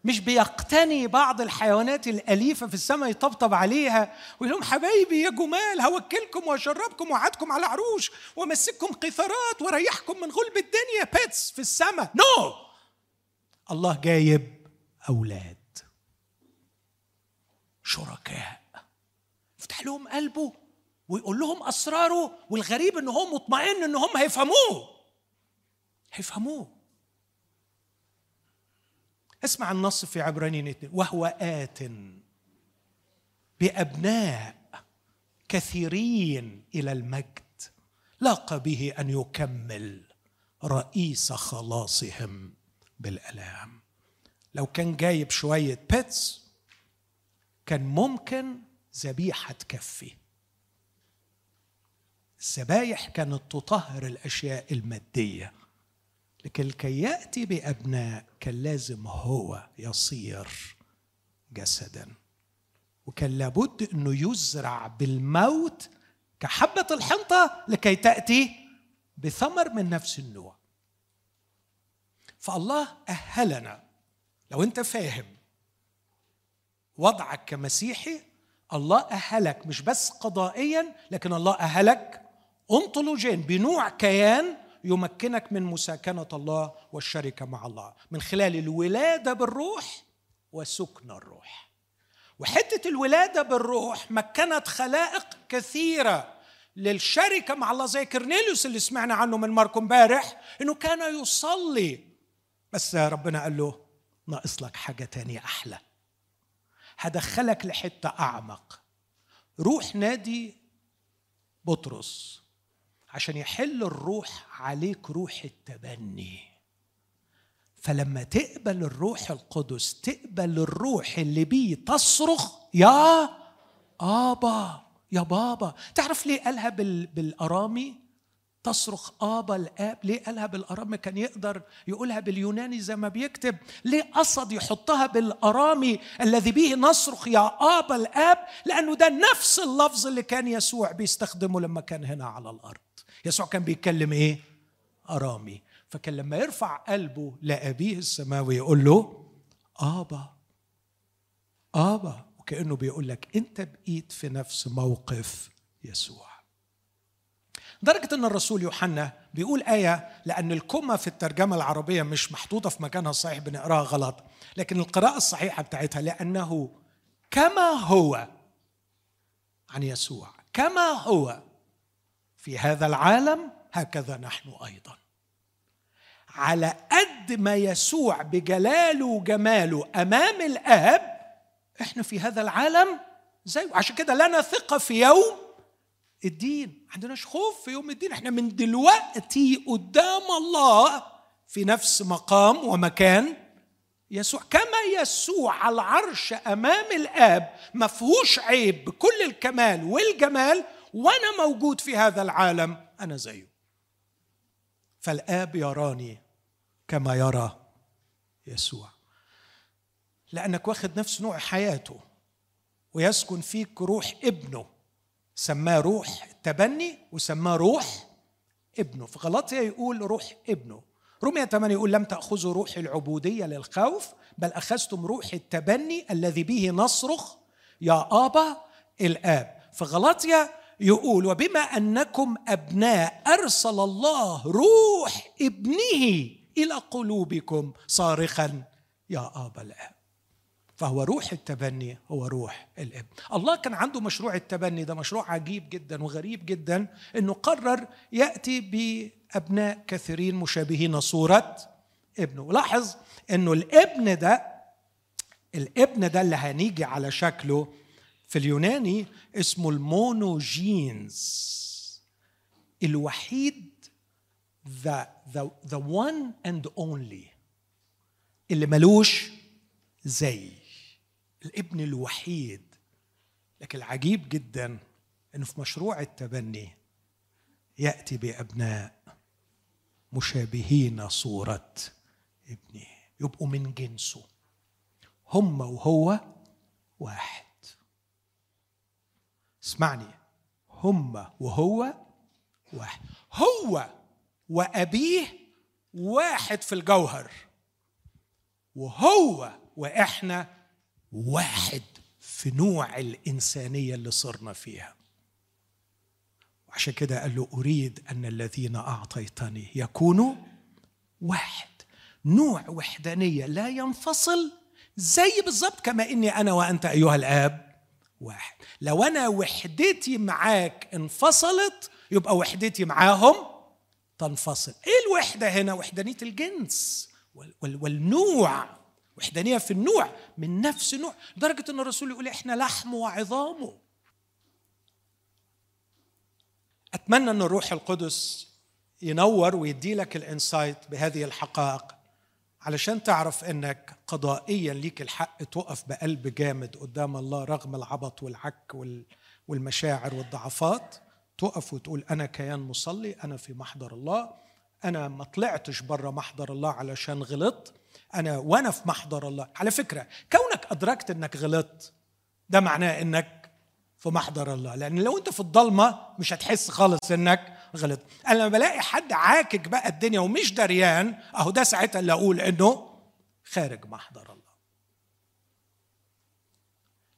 مش بيقتني بعض الحيوانات الأليفة في السماء يطبطب عليها ويقول لهم حبايبي يا جمال هوكلكم وأشربكم وأقعدكم على عروش وأمسككم قيثارات وأريحكم من غلب الدنيا pets في السماء. no no. الله جايب أولاد. شركاء. يفتح لهم قلبه ويقول لهم أسراره والغريب إن هو مطمئن إن هم هيفهموه. هيفهموه. اسمع النص في عبرانيين وهو آت بأبناء كثيرين إلى المجد. لاقى به أن يكمل رئيس خلاصهم بالألام. لو كان جايب شوية بيتس كان ممكن ذبيحة تكفي. الذبايح كانت تطهر الأشياء المادية. لكن كي يأتي بأبناء كان لازم هو يصير جسدا. وكان لابد أنه يزرع بالموت كحبة الحنطة لكي تأتي بثمر من نفس النوع. فالله أهلنا لو أنت فاهم وضعك كمسيحي الله أهلك مش بس قضائيا لكن الله أهلك انطولوجيا بنوع كيان يمكنك من مساكنة الله والشركة مع الله. من خلال الولادة بالروح وسكن الروح. وحتة الولادة بالروح مكنت خلائق كثيرة للشركة مع الله زي كرنيليوس اللي سمعنا عنه من ماركو امبارح إنه كان يصلي. بس ربنا قال له ناقص لك حاجة تانية أحلى. هدخلك لحتة أعمق. روح نادي بطرس. عشان يحل الروح عليك روح التبني. فلما تقبل الروح القدس تقبل الروح اللي بيه تصرخ يا آبا يا بابا. تعرف ليه قالها بالأرامي؟ تصرخ آبا الآب. ليه قالها بالأرامي؟ كان يقدر يقولها باليوناني زي ما بيكتب. ليه قصد يحطها بالأرامي الذي به نصرخ يا آبا الآب؟ لأنه ده نفس اللفظ اللي كان يسوع بيستخدمه لما كان هنا على الأرض. يسوع كان بيتكلم إيه? أرامي. فكان لما يرفع قلبه لأبيه السماوي يقول له آبا آبا. وكأنه بيقول لك أنت بقيت في نفس موقف يسوع. لدرجة أن الرسول يوحنا بيقول آية لأن الكمة في الترجمة العربية مش محطوطة في مكانها الصحيح بنقراها غلط. لكن القراءة الصحيحة بتاعتها لأنه كما هو عن يسوع كما هو في هذا العالم هكذا نحن أيضا. على قد ما يسوع بجلاله وجماله أمام الآب إحنا في هذا العالم زيه. عشان كده لنا ثقة في يوم الدين. ما عندناش خوف في يوم الدين. إحنا من دلوقتي قدام الله في نفس مقام ومكان يسوع. كما يسوع على العرش أمام الآب ما فيهوش عيب. بكل الكمال والجمال وأنا موجود في هذا العالم أنا زيه. فالآب يراني كما يرى يسوع. لأنك واخد نفس نوع حياته ويسكن فيك روح ابنه. سماه روح التبني وسماه روح ابنه. في غلطية يقول روح ابنه. رومية 8 يقول لم تأخذوا روح العبودية للخوف بل أخذتم روح التبني الذي به نصرخ يا آبا الآب. في غلطية يقول وبما أنكم أبناء أرسل الله روح ابنه إلى قلوبكم صارخا يا آبا الآب. فهو روح التبني هو روح الابن الله كان عنده مشروع التبني ده مشروع عجيب جدا وغريب جدا إنه قرر يأتي بأبناء كثيرين مشابهين صورة ابنه. ولاحظ إنه الإبن ده الإبن ده اللي هنيجي على شكله في اليوناني اسمه المونوجينز. الوحيد the, the, the one and only اللي ملوش زي. الابن الوحيد. لكن العجيب جدا إنه في مشروع التبني يأتي بأبناء مشابهين صورة ابنه. يبقوا من جنسه. هم وهو واحد. اسمعني. هم وهو واحد. هو وأبيه واحد في الجوهر. وهو وإحنا واحد في نوع الإنسانية اللي صرنا فيها. وعشان كده قال له أريد أن الذين أعطيتني يكونوا واحد. نوع وحدانية لا ينفصل زي بالظبط كما إني أنا وأنت أيها الآب. واحد. لو أنا وحدتي معاك انفصلت يبقى وحدتي معاهم تنفصل. إيه الوحدة هنا؟ وحدانية الجنس والنوع. وحدانية في النوع من نفس النوع لدرجة أن الرسول يقول إحنا لحم وعظامه أتمنى أن الروح القدس ينور ويدي لك الإنسايت بهذه الحقائق. علشان تعرف إنك قضائيا ليك الحق تقف بقلب جامد قدام الله رغم العبط والعك والمشاعر والضعفات تقف وتقول أنا كيان مصلي أنا في محضر الله أنا ما طلعتش بره محضر الله علشان غلطت أنا وأنا في محضر الله. على فكرة كونك أدركت إنك غلطت ده معناه إنك في محضر الله. لأن لو أنت في الضلمة مش هتحس خالص إنك غلط. أنا لما بلاقي حد عاكك بقى الدنيا ومش دريان أهو ده ساعتها اللي أقول إنه خارج محضر الله.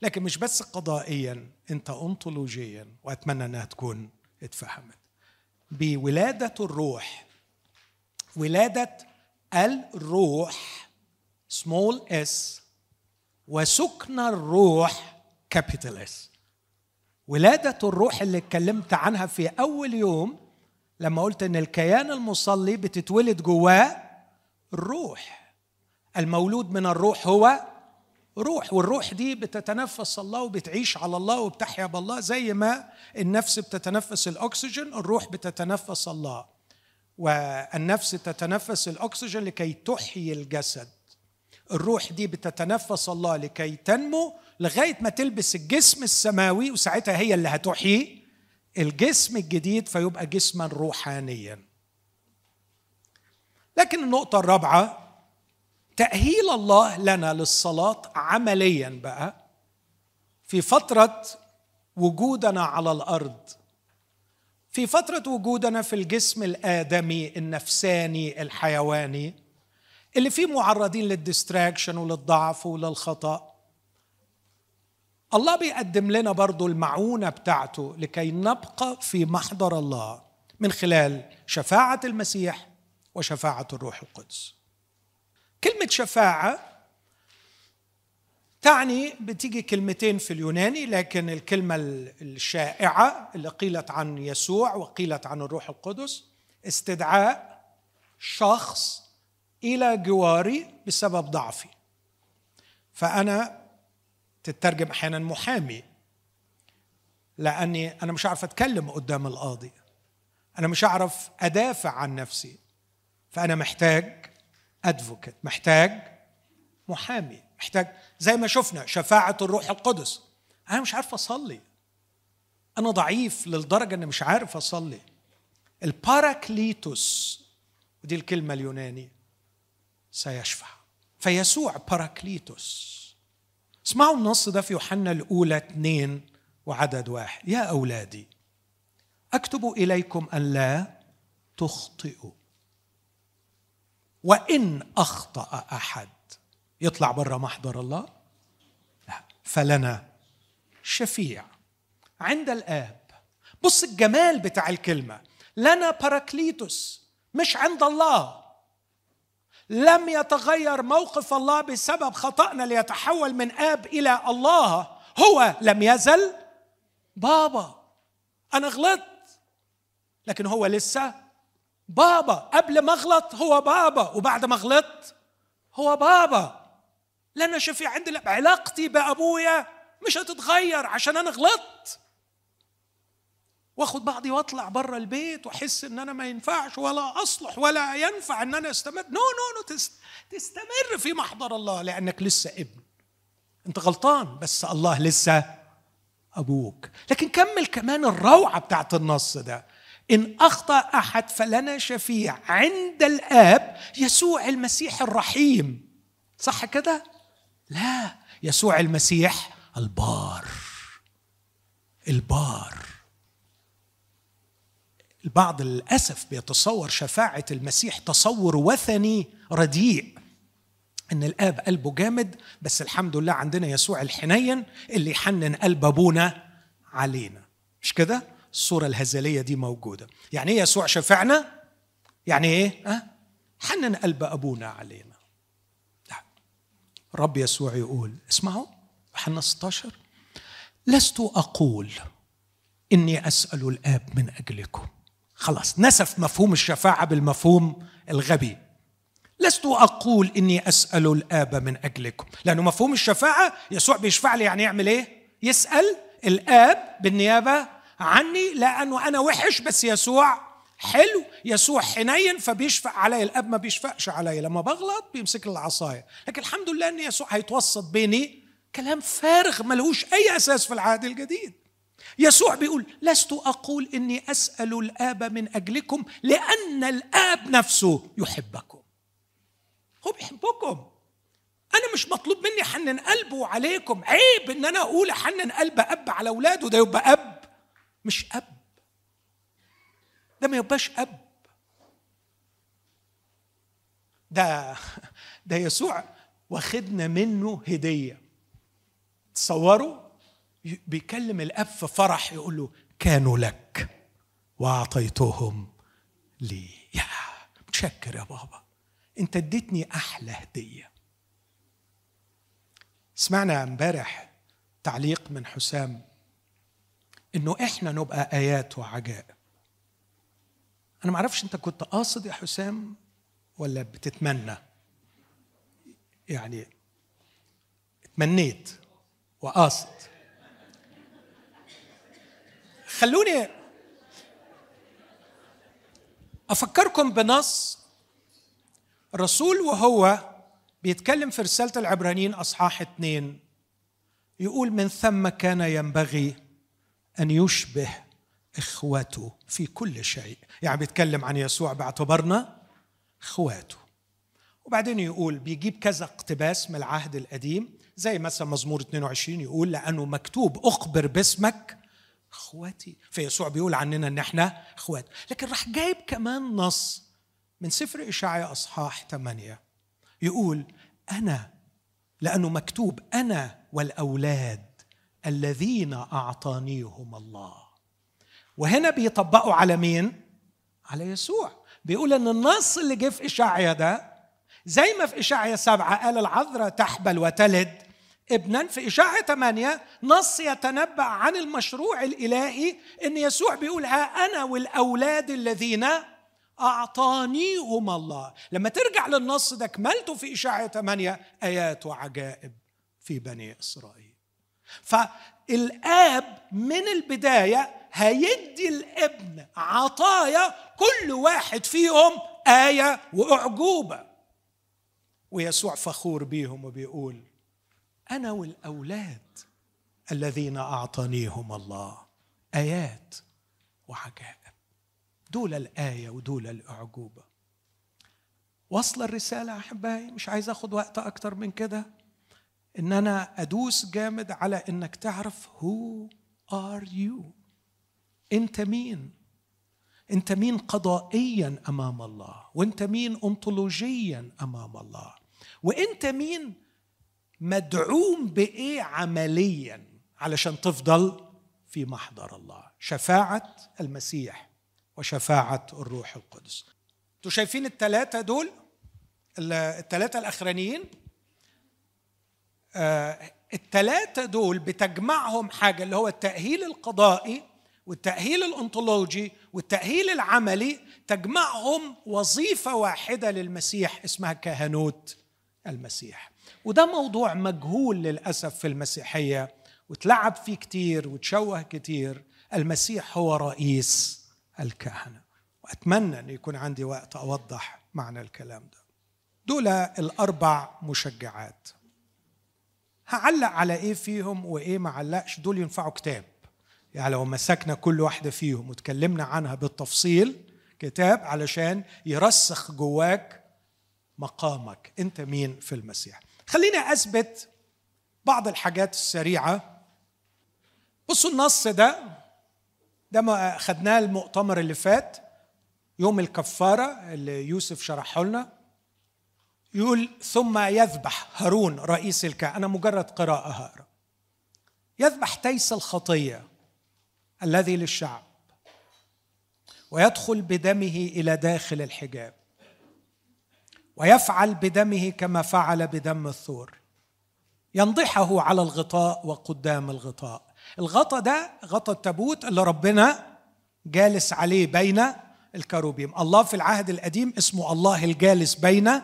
لكن مش بس قضائيا أنت انطولوجيا وأتمنى إنها تكون اتفهمت. بولادة الروح ولادة الروح small s وسكن الروح capital S ولادة الروح اللي اتكلمت عنها في أول يوم لما قلت إن الكيان المصلي بتتولد جواه الروح. المولود من الروح هو روح والروح دي بتتنفس الله وبتعيش على الله وبتحيا بالله زي ما النفس بتتنفس الأكسجين الروح بتتنفس الله. والنفس تتنفس الأكسجين لكي تحيي الجسد. الروح دي بتتنفس الله لكي تنمو لغاية ما تلبس الجسم السماوي وساعتها هي اللي هتحيي الجسم الجديد فيبقى جسما روحانيا. لكن النقطة الرابعة تأهيل الله لنا للصلاة عمليا بقى في فترة وجودنا على الأرض. في فترة وجودنا في الجسم الآدمي النفساني الحيواني اللي فيه معرضين للديستراكشن وللضعف وللخطأ. الله بيقدم لنا برضو المعونة بتاعته لكي نبقى في محضر الله من خلال شفاعة المسيح وشفاعة الروح القدس. كلمة شفاعة تعني بتيجي كلمتين في اليوناني لكن الكلمة الشائعة اللي قيلت عن يسوع وقيلت عن الروح القدس استدعاء شخص إلى جواري بسبب ضعفي. فأنا تترجم أحيانا محامي لأني أنا مش عارف أتكلم قدام القاضي. أنا مش عارف أدافع عن نفسي. فأنا محتاج أدفوكت محتاج محامي محتاج زي ما شفنا شفاعة الروح القدس. أنا مش عارف أصلي. أنا ضعيف للدرجة أني مش عارف أصلي. ال παράκλητος ودي الكلمة اليوناني سيشفع. فيسوع παράκλητος اسمعوا النص ده في يوحنا الأولى اثنين وعدد واحد. يا أولادي أكتب إليكم أن لا تخطئوا. وإن أخطأ أحد يطلع بره محضر الله؟ لا. فلنا شفيع. عند الآب. بص الجمال بتاع الكلمة. لنا باراكليتوس مش عند الله. لم يتغير موقف الله بسبب خطأنا ليتحول من آب إلى الله. هو لم يزل. بابا أنا غلطت. لكن هو لسه بابا. قبل ما أغلط هو بابا وبعد ما غلطت هو بابا. لأن شفيع عندي علاقتي بأبويا. مش هتتغير عشان أنا غلطت. واخد بعضي واطلع بره البيت واحس ان أنا ما ينفعش ولا اصلح ولا ينفع ان أنا استمر. no no no تستمر في محضر الله لأنك لسه ابن. انت غلطان بس الله لسه أبوك. لكن كمل كمان الروعة بتاعت النص ده. إن أخطأ أحد فلنا شفيع عند الآب يسوع المسيح الرحيم. صح كده؟ لا يسوع المسيح البار. البار. البعض للأسف بيتصور شفاعة المسيح تصور وثني رديء. إن الآب قلبه جامد بس الحمد لله عندنا يسوع الحنين اللي يحنن قلب أبونا علينا. مش كده؟ الصورة الهزلية دي موجودة. يعني إيه يسوع شفعنا؟ يعني إيه؟ أه؟ حنن قلب أبونا علينا. لا. رب يسوع يقول اسمعوا يوحنا 16 لست أقول إني أسأل الآب من أجلكم. خلاص نسف مفهوم الشفاعة بالمفهوم الغبي. لست أقول إني أسأل الآب من أجلكم لأنه مفهوم الشفاعة يسوع بيشفع لي يعني يعمل إيه؟ يسأل الآب بالنيابة عني لأنه أنا وحش بس يسوع حلو يسوع حنين فبيشفع علي. الآب ما بيشفعش علي لما بغلط بيمسك العصاية. لكن الحمد لله إن يسوع هيتوسط بيني كلام فارغ ملهوش أي أساس في العهد الجديد. يسوع بيقول لست أقول إني أسأل الآب من أجلكم لأن الآب نفسه يحبكم. هو بيحبكم. أنا مش مطلوب مني حنن قلبه عليكم. عيب إن أنا أقول أحنن قلب أب على أولاده ده يبقى أب مش أب. ده ما يبقاش أب. ده ده يسوع واخدنا منه هدية. تصوروا بيكلم الأب في فرح يقول له كانوا لك وأعطيتهم لي. يا متشكر يا بابا. أنت اديتني أحلى هدية. سمعنا امبارح تعليق من حسام إنه إحنا نبقى آيات وعجائب. أنا ما أعرفش أنت كنت قاصد يا حسام ولا بتتمنى. يعني تمنيت وقاصد. خلوني أفكركم بنص الرسول وهو بيتكلم في رسالة العبرانيين أصحاح اثنين. يقول من ثم كان ينبغي أن يشبه اخوته في كل شيء. يعني بيتكلم عن يسوع باعتبارنا إخواته. وبعدين يقول بيجيب كذا اقتباس من العهد القديم زي مثلا مزمور 22 يقول لأنه مكتوب أخبر باسمك اخواتي. فيسوع بيقول عننا إن إحنا إخوات. لكن راح جايب كمان نص من سفر إشعياء أصحاح 8 يقول أنا لأنه مكتوب أنا والأولاد الذين أعطانيهم الله. وهنا بيطبقوا على مين؟ على يسوع. بيقول إن النص اللي جه في اشعيا ده زي ما في اشعيا سبعة قال العذراء تحبل وتلد ابنا في اشعيا ثمانية نص يتنبأ عن المشروع الإلهي إن يسوع بيقول ها أنا والأولاد الذين أعطانيهم الله. لما ترجع للنص ده كملته في اشعيا ثمانية آيات وعجائب في بني إسرائيل. فالآب من البداية هيدي الابن عطايا كل واحد فيهم آية وأعجوبة. ويسوع فخور بيهم وبيقول أنا والأولاد الذين أعطانيهم الله آيات وعجائب دول الآية ودول الأعجوبة. وصل الرسالة أحبائي مش عايز أخد وقت أكتر من كده. إن أنا أدوس جامد على إنك تعرف who are you أنت مين؟ أنت مين قضائيا أمام الله؟ وأنت مين انطولوجيا أمام الله؟ وأنت مين مدعوم بإيه عمليا علشان تفضل في محضر الله؟ شفاعة المسيح وشفاعة الروح القدس. أنتوا شايفين الثلاثه دول؟ الثلاثه الأخرانيين؟ آه الثلاثه دول بتجمعهم حاجة اللي هو التأهيل القضائي والتأهيل الأنطولوجي والتأهيل العملي تجمعهم وظيفة واحدة للمسيح اسمها كهنوت المسيح. وده موضوع مجهول للأسف في المسيحية وتلعب فيه كتير وتشوه كتير. المسيح هو رئيس الكهنة وأتمنى أن يكون عندي وقت أوضح معنى الكلام ده. دول الأربع مشجعات. هعلق على إيه فيهم وإيه ما علقش؟ دول ينفعوا كتاب. يعني لو مسكنا كل واحدة فيهم وتكلمنا عنها بالتفصيل كتاب علشان يرسخ جواك مقامك. أنت مين في المسيح؟ خليني أثبت بعض الحاجات السريعة. بصوا النص ده ده ما خدناه المؤتمر اللي فات يوم الكفارة اللي يوسف شرحه لنا. يقول ثم يذبح هارون رئيس الكهنه أنا مجرد قراءة هقرا يذبح تيس الخطية الذي للشعب ويدخل بدمه إلى داخل الحجاب. ويفعل بدمه كما فعل بدم الثور. ينضحه على الغطاء وقدام الغطاء. الغطاء ده غطاء التابوت اللي ربنا جالس عليه بين الكروبيم. الله في العهد القديم اسمه الله الجالس بين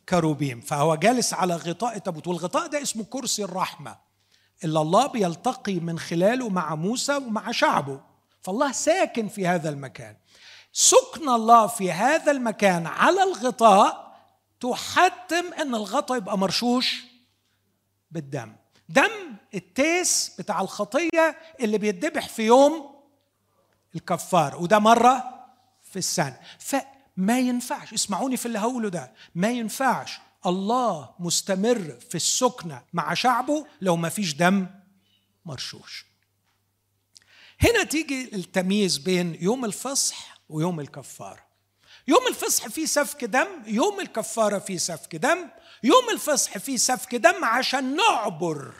الكروبيم. فهو جالس على غطاء التابوت والغطاء ده اسمه كرسي الرحمة اللي الله بيلتقي من خلاله مع موسى ومع شعبه. فالله ساكن في هذا المكان. سكن الله في هذا المكان على الغطاء تحتم إن الغطا يبقى مرشوش بالدم. دم التيس بتاع الخطية اللي بيتذبح في يوم الكفار وده مرة في السنة. فما ينفعش اسمعوني في اللي هقوله ده ما ينفعش الله مستمر في السكنة مع شعبه لو ما فيش دم مرشوش. هنا تيجي التمييز بين يوم الفصح ويوم الكفاره يوم الفصح فيه سفك دم يوم الكفارة فيه سفك دم يوم الفصح فيه سفك دم عشان نعبر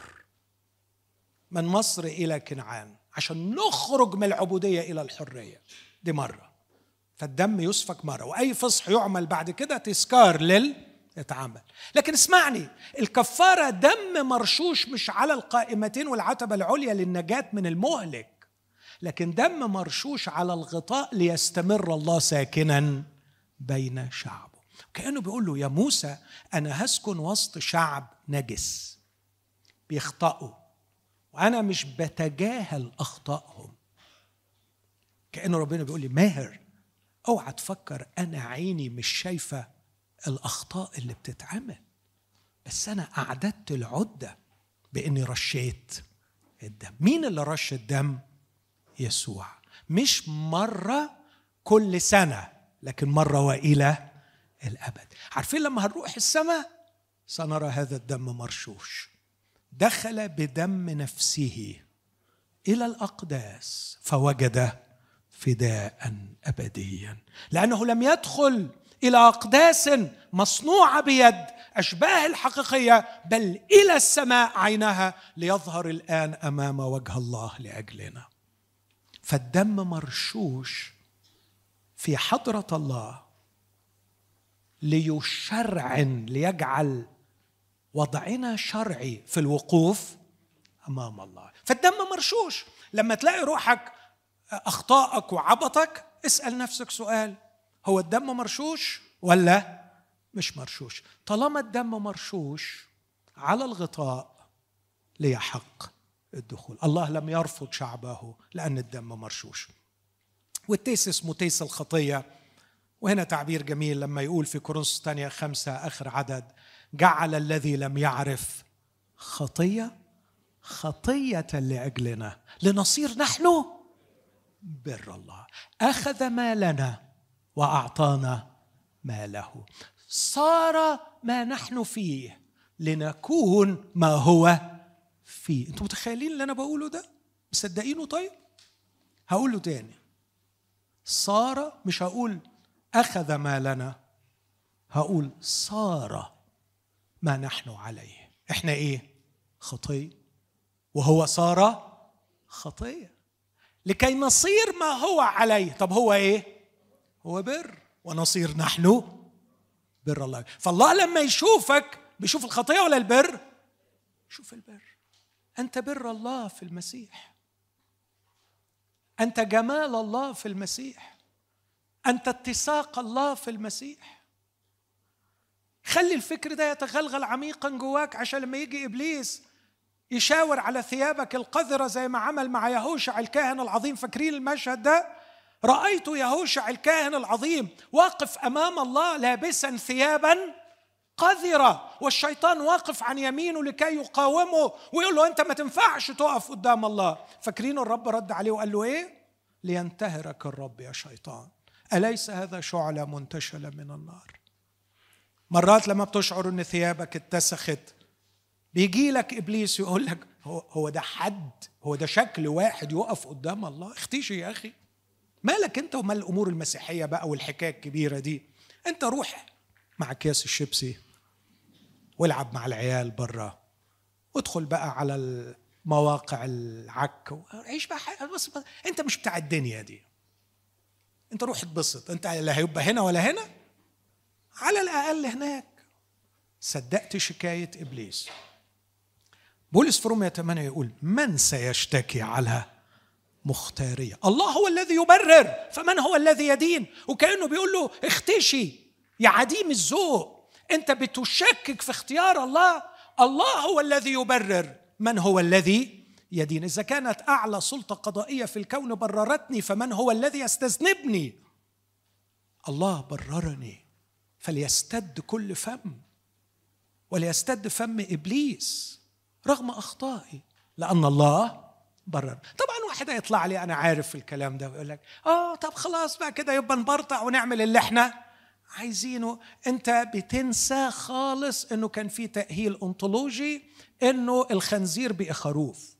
من مصر إلى كنعان عشان نخرج من العبودية إلى الحرية. دي مرة. فالدم يسفك مرة وأي فصح يعمل بعد كده تذكار لل يتعامل. لكن اسمعني الكفارة دم مرشوش مش على القائمتين والعتبة العليا للنجاة من المهلك لكن دم مرشوش على الغطاء ليستمر الله ساكنا. بين شعبه. كأنه بيقول له يا موسى أنا هسكن وسط شعب نجس بيخطئوا وأنا مش بتجاهل أخطائهم. كأنه ربنا بيقول لي ماهر أوعى تفكر أنا عيني مش شايفة الأخطاء اللي بتتعمل بس أنا أعددت العدة بإني رشيت الدم. مين اللي رش الدم؟ يسوع. مش مرة كل سنة لكن مرة وإلى الأبد. عارفين لما هنروح السماء؟ سنرى هذا الدم مرشوش. دخل بدم نفسه إلى الأقداس فوجد فداء أبديا. لأنه لم يدخل إلى أقداس مصنوعة بيد الاشباه الحقيقية بل إلى السماء عينها ليظهر الآن أمام وجه الله لأجلنا. فالدم مرشوش في حضرة الله ليشرعن ليجعل وضعنا شرعي في الوقوف أمام الله. فالدم مرشوش. لما تلاقي روحك أخطائك وعبطك اسأل نفسك سؤال هو الدم مرشوش ولا مش مرشوش؟ طالما الدم مرشوش على الغطاء لي حق الدخول. الله لم يرفض شعبه لأن الدم مرشوش. والتيس اسمه تيس الخطية. وهنا تعبير جميل لما يقول في كورنثوس الثانية خمسة آخر عدد جعل الذي لم يعرف خطية خطية لأجلنا لنصير نحن بر الله. أخذ مالنا وأعطانا ماله. صار ما نحن فيه لنكون ما هو فيه. أنتوا متخيلين اللي أنا بقوله ده؟ مصدقينه طيب؟ هقوله تاني. صار مش هقول أخذ مالنا هقول صار ما نحن عليه. إحنا إيه؟ خطية. وهو صار خطية. لكي نصير ما هو عليه. طب هو إيه؟ هو بر. ونصير نحن بر الله. فالله لما يشوفك بيشوف الخطية ولا البر؟ شوف البر. أنت بر الله في المسيح. أنت جمال الله في المسيح. أنت اتساق الله في المسيح. خلي الفكر ده يتغلغل عميقا جواك عشان لما يجي إبليس يشاور على ثيابك القذرة زي ما عمل مع يهوشع الكاهن العظيم. فاكرين المشهد ده؟ رأيت يهوشع الكاهن العظيم واقف أمام الله لابسا ثيابا قذرة والشيطان واقف عن يمينه لكي يقاومه ويقول له أنت ما تنفعش تقف قدام الله. فاكرين الرب رد عليه وقال له إيه؟ لينتهرك الرب يا شيطان. أليس هذا شعلة منتشلة من النار؟ مرات لما بتشعر أن ثيابك اتسخت بيجي لك إبليس يقول لك هو, ده حد هو ده شكل واحد يقف قدام الله؟ اختيشي يا أخي. مالك أنت ومال الأمور المسيحية بقى والحكاية الكبيرة دي؟ أنت روح مع اكياس الشيبسي. والعب مع العيال بره وادخل بقى على المواقع العك. وعيش بقى بس انت مش بتاع الدنيا دي. انت روح اتبسط. انت لا هيبقى هنا ولا هنا. على الأقل هناك. صدقت شكاية إبليس. بولس في رومية 8 يقول من سيشتكي على مختارية؟ الله هو الذي يبرر. فمن هو الذي يدين؟ وكأنه بيقول له اختشي يا عديم الذوق. انت بتشكك في اختيار الله. الله هو الذي يبرر. من هو الذي يدين؟ إذا كانت أعلى سلطة قضائية في الكون بررتني فمن هو الذي يستذنبني؟ الله بررني فليستد كل فم وليستد فم إبليس رغم أخطائي لأن الله برر. طبعا واحد هيطلع لي أنا عارف الكلام ده ويقول لك آه طب خلاص بقى كده يبقى نبرطع ونعمل اللي إحنا عايزينه. انت بتنسى خالص انه كان في تأهيل أنطولوجي انه الخنزير بقى خروف.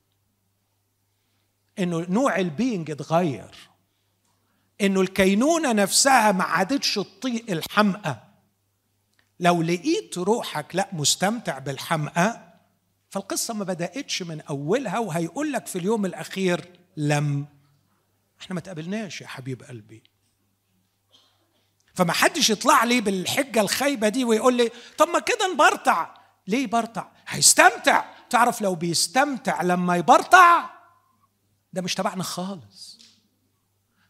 انه نوع البينج اتغير. انه الكينونة نفسها ما عادتش تطيق الحمقى لو لقيت روحك لا مستمتع بالحمقى فالقصة ما بدأتش من أولها وهيقول لك في اليوم الأخير لم. إحنا ما تقابلناش يا حبيب قلبي. فما حدش يطلع لي بالحجة الخايبة دي ويقول لي طب ما كده نبرطع. ليه يبرطع؟ هيستمتع. تعرف لو بيستمتع لما يبرطع؟ ده مش تبعنا خالص.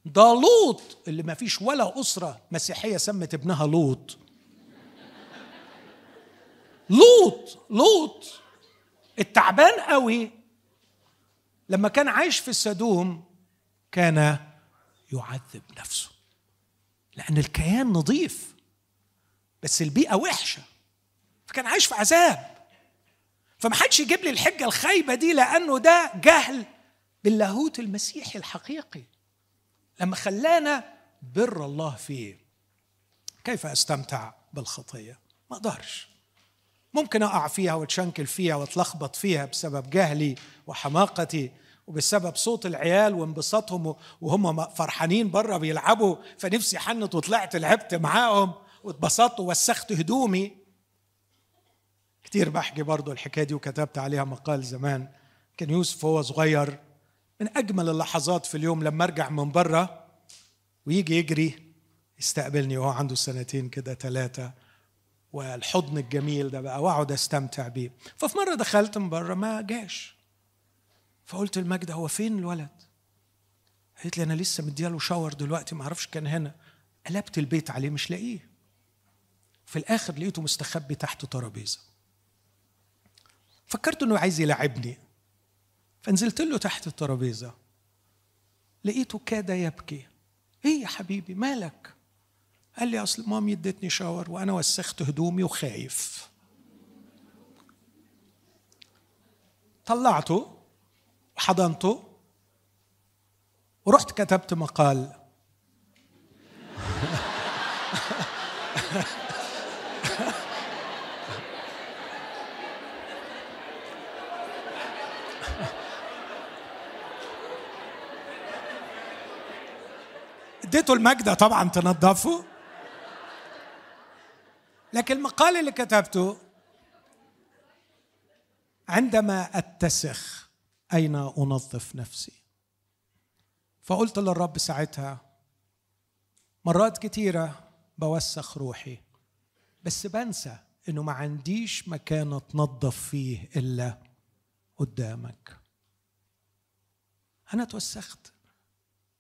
ده لوط اللي ما فيش ولا أسرة مسيحية سمت ابنها لوط. لوط لوط. التعبان قوي. لما كان عايش في السدوم كان يعذب نفسه. لأن الكيان نظيف بس البيئة وحشة. فكان عايش في عذاب. فما حدش يجيب لي الحجة الخايبة دي لأنه ده جهل باللاهوت المسيحي الحقيقي. لما خلانا بر الله فيه كيف أستمتع بالخطية؟ ما أقدرش. ممكن أقع فيها وأتشنكل فيها وأتلخبط فيها بسبب جهلي وحماقتي وبسبب صوت العيال وانبساطهم وهم فرحانين بره بيلعبوا فنفسي حنت وطلعت لعبت معاهم واتبسطت ووسخت هدومي. كتير بحكي برضو الحكاية دي وكتبت عليها مقال زمان. كان يوسف وهو صغير من أجمل اللحظات في اليوم لما أرجع من بره ويجي يجري يستقبلني وهو عنده سنتين كده ثلاثة والحضن الجميل ده بقى وأقعد أستمتع بيه. ففي مرة دخلت من بره ما جاش. فقلت لماجده هو فين الولد؟ قالت لي أنا لسه مدياله شاور دلوقتي ما أعرفش كان هنا. قلبت البيت عليه مش لاقيه. في الآخر لقيته مستخبي تحت ترابيزة. فكرت إنه عايز يلعبني. فنزلت له تحت الترابيزة. لقيته كاد يبكي. إيه يا حبيبي مالك؟ قال لي أصل مامي ادتني شاور وأنا وسخت هدومي وخايف. طلعته. وحضنته ورحت كتبت مقال. اديته المجدة طبعا تنظفه. لكن المقال اللي كتبته عندما أتسخ أين أنظف نفسي؟ فقلت للرب ساعتها مرات كتيرة بوسخ روحي بس بنسى إنه ما عنديش مكان أتنظف فيه إلا قدامك. أنا توسخت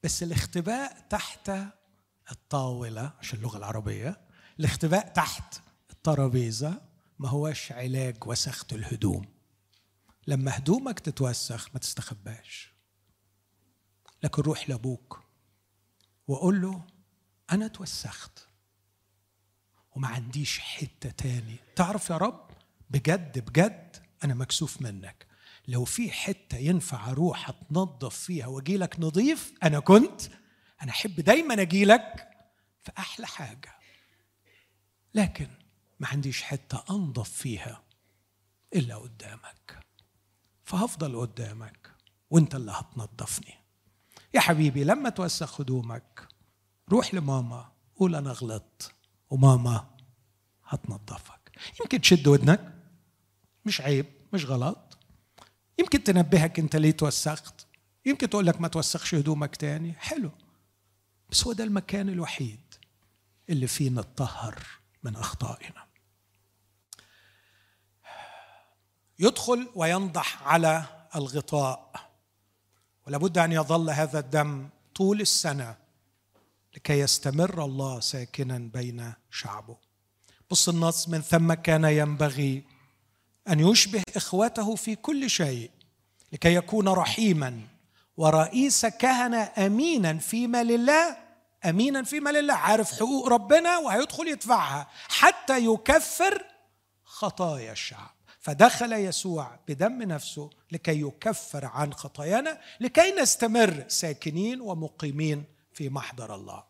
بس الاختباء تحت الطاولة عشان اللغة العربية الاختباء تحت الترابيزة ما هوش علاج وسخه الهدوم. لما هدومك تتوسخ ما تستخباش. لكن روح لأبوك وقول له أنا توسخت وما عنديش حتة تاني. تعرف يا رب بجد بجد أنا مكسوف منك. لو في حتة ينفع أروح أتنظف فيها واجي لك نظيف أنا كنت أنا أحب دايما أجي لك في أحلى حاجة. لكن ما عنديش حتة أنظف فيها إلا قدامك. فهفضل قدامك وانت اللي هتنظفني. يا حبيبي لما توسخ هدومك روح لماما قول أنا غلطت وماما هتنظفك. يمكن تشد ودنك مش عيب مش غلط. يمكن تنبهك أنت ليه توسخت. يمكن تقول لك ما توسخش هدومك تاني. حلو. بس هو ده المكان الوحيد اللي فيه نتطهر من أخطائنا. يدخل وينضح على الغطاء. ولابد أن يظل هذا الدم طول السنة لكي يستمر الله ساكنا بين شعبه. بص النص من ثم كان ينبغي أن يشبه اخوته في كل شيء لكي يكون رحيما ورئيس كهنة امينا فيما لله امينا فيما لله. عارف حقوق ربنا وهيدخل يدفعها حتى يكفر خطايا الشعب. فدخل يسوع بدم نفسه لكي يكفر عن خطايانا لكي نستمر ساكنين ومقيمين في محضر الله.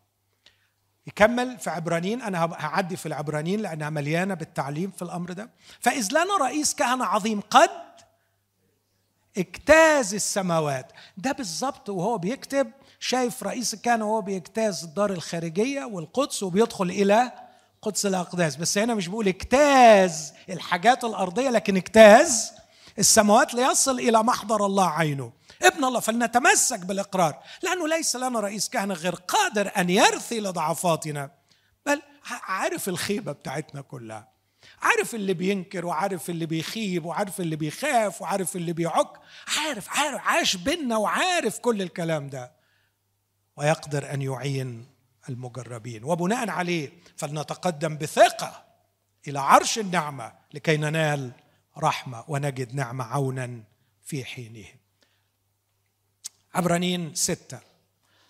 يكمل في عبرانيين أنا هعدي في العبرانيين لأنها مليانة بالتعليم في الأمر ده. فإذ لنا رئيس كهنة عظيم قد اجتاز السماوات. ده بالظبط وهو بيكتب شايف رئيس الكهنة وهو بيجتاز الدار الخارجية والقدس وبيدخل إلى قدس الأقداس. بس هنا مش بيقول اجتاز الحاجات الأرضية لكن اجتاز السماوات ليصل إلى محضر الله عينه. ابن الله فلنتمسك بالإقرار لأنه ليس لنا رئيس كهنة غير قادر أن يرثي لضعفاتنا. بل عارف الخيبة بتاعتنا كلها. عارف اللي بينكر وعارف اللي بيخيب وعارف اللي بيخاف وعارف اللي بيعك. عارف عارف عاش بينا وعارف كل الكلام ده. ويقدر أن يعين المجربين. وبناء عليه فلنتقدم بثقة إلى عرش النعمة لكي ننال رحمة ونجد نعمة عونا في حينه عبرانيين ستة.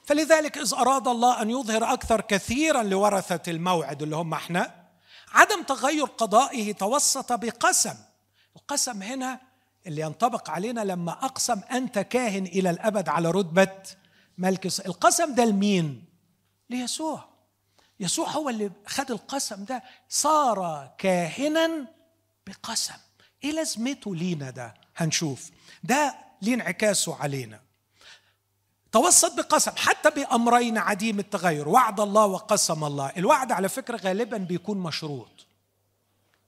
فلذلك إذ أراد الله أن يظهر أكثر كثيرا لورثة الموعد اللي هم إحنا عدم تغير قضائه توسط بقسم. القسم هنا اللي ينطبق علينا لما أقسم أنت كاهن إلى الأبد على رتبة ملك القسم ده لمين؟ ليسوع. يسوع هو اللي خد القسم ده صار كاهنا بقسم. إيه لازمته لينا ده؟ هنشوف. ده ليه انعكاسه علينا. توسط بقسم حتى بأمرين عديم التغير. وعد الله وقسم الله. الوعد على فكرة غالبا بيكون مشروط.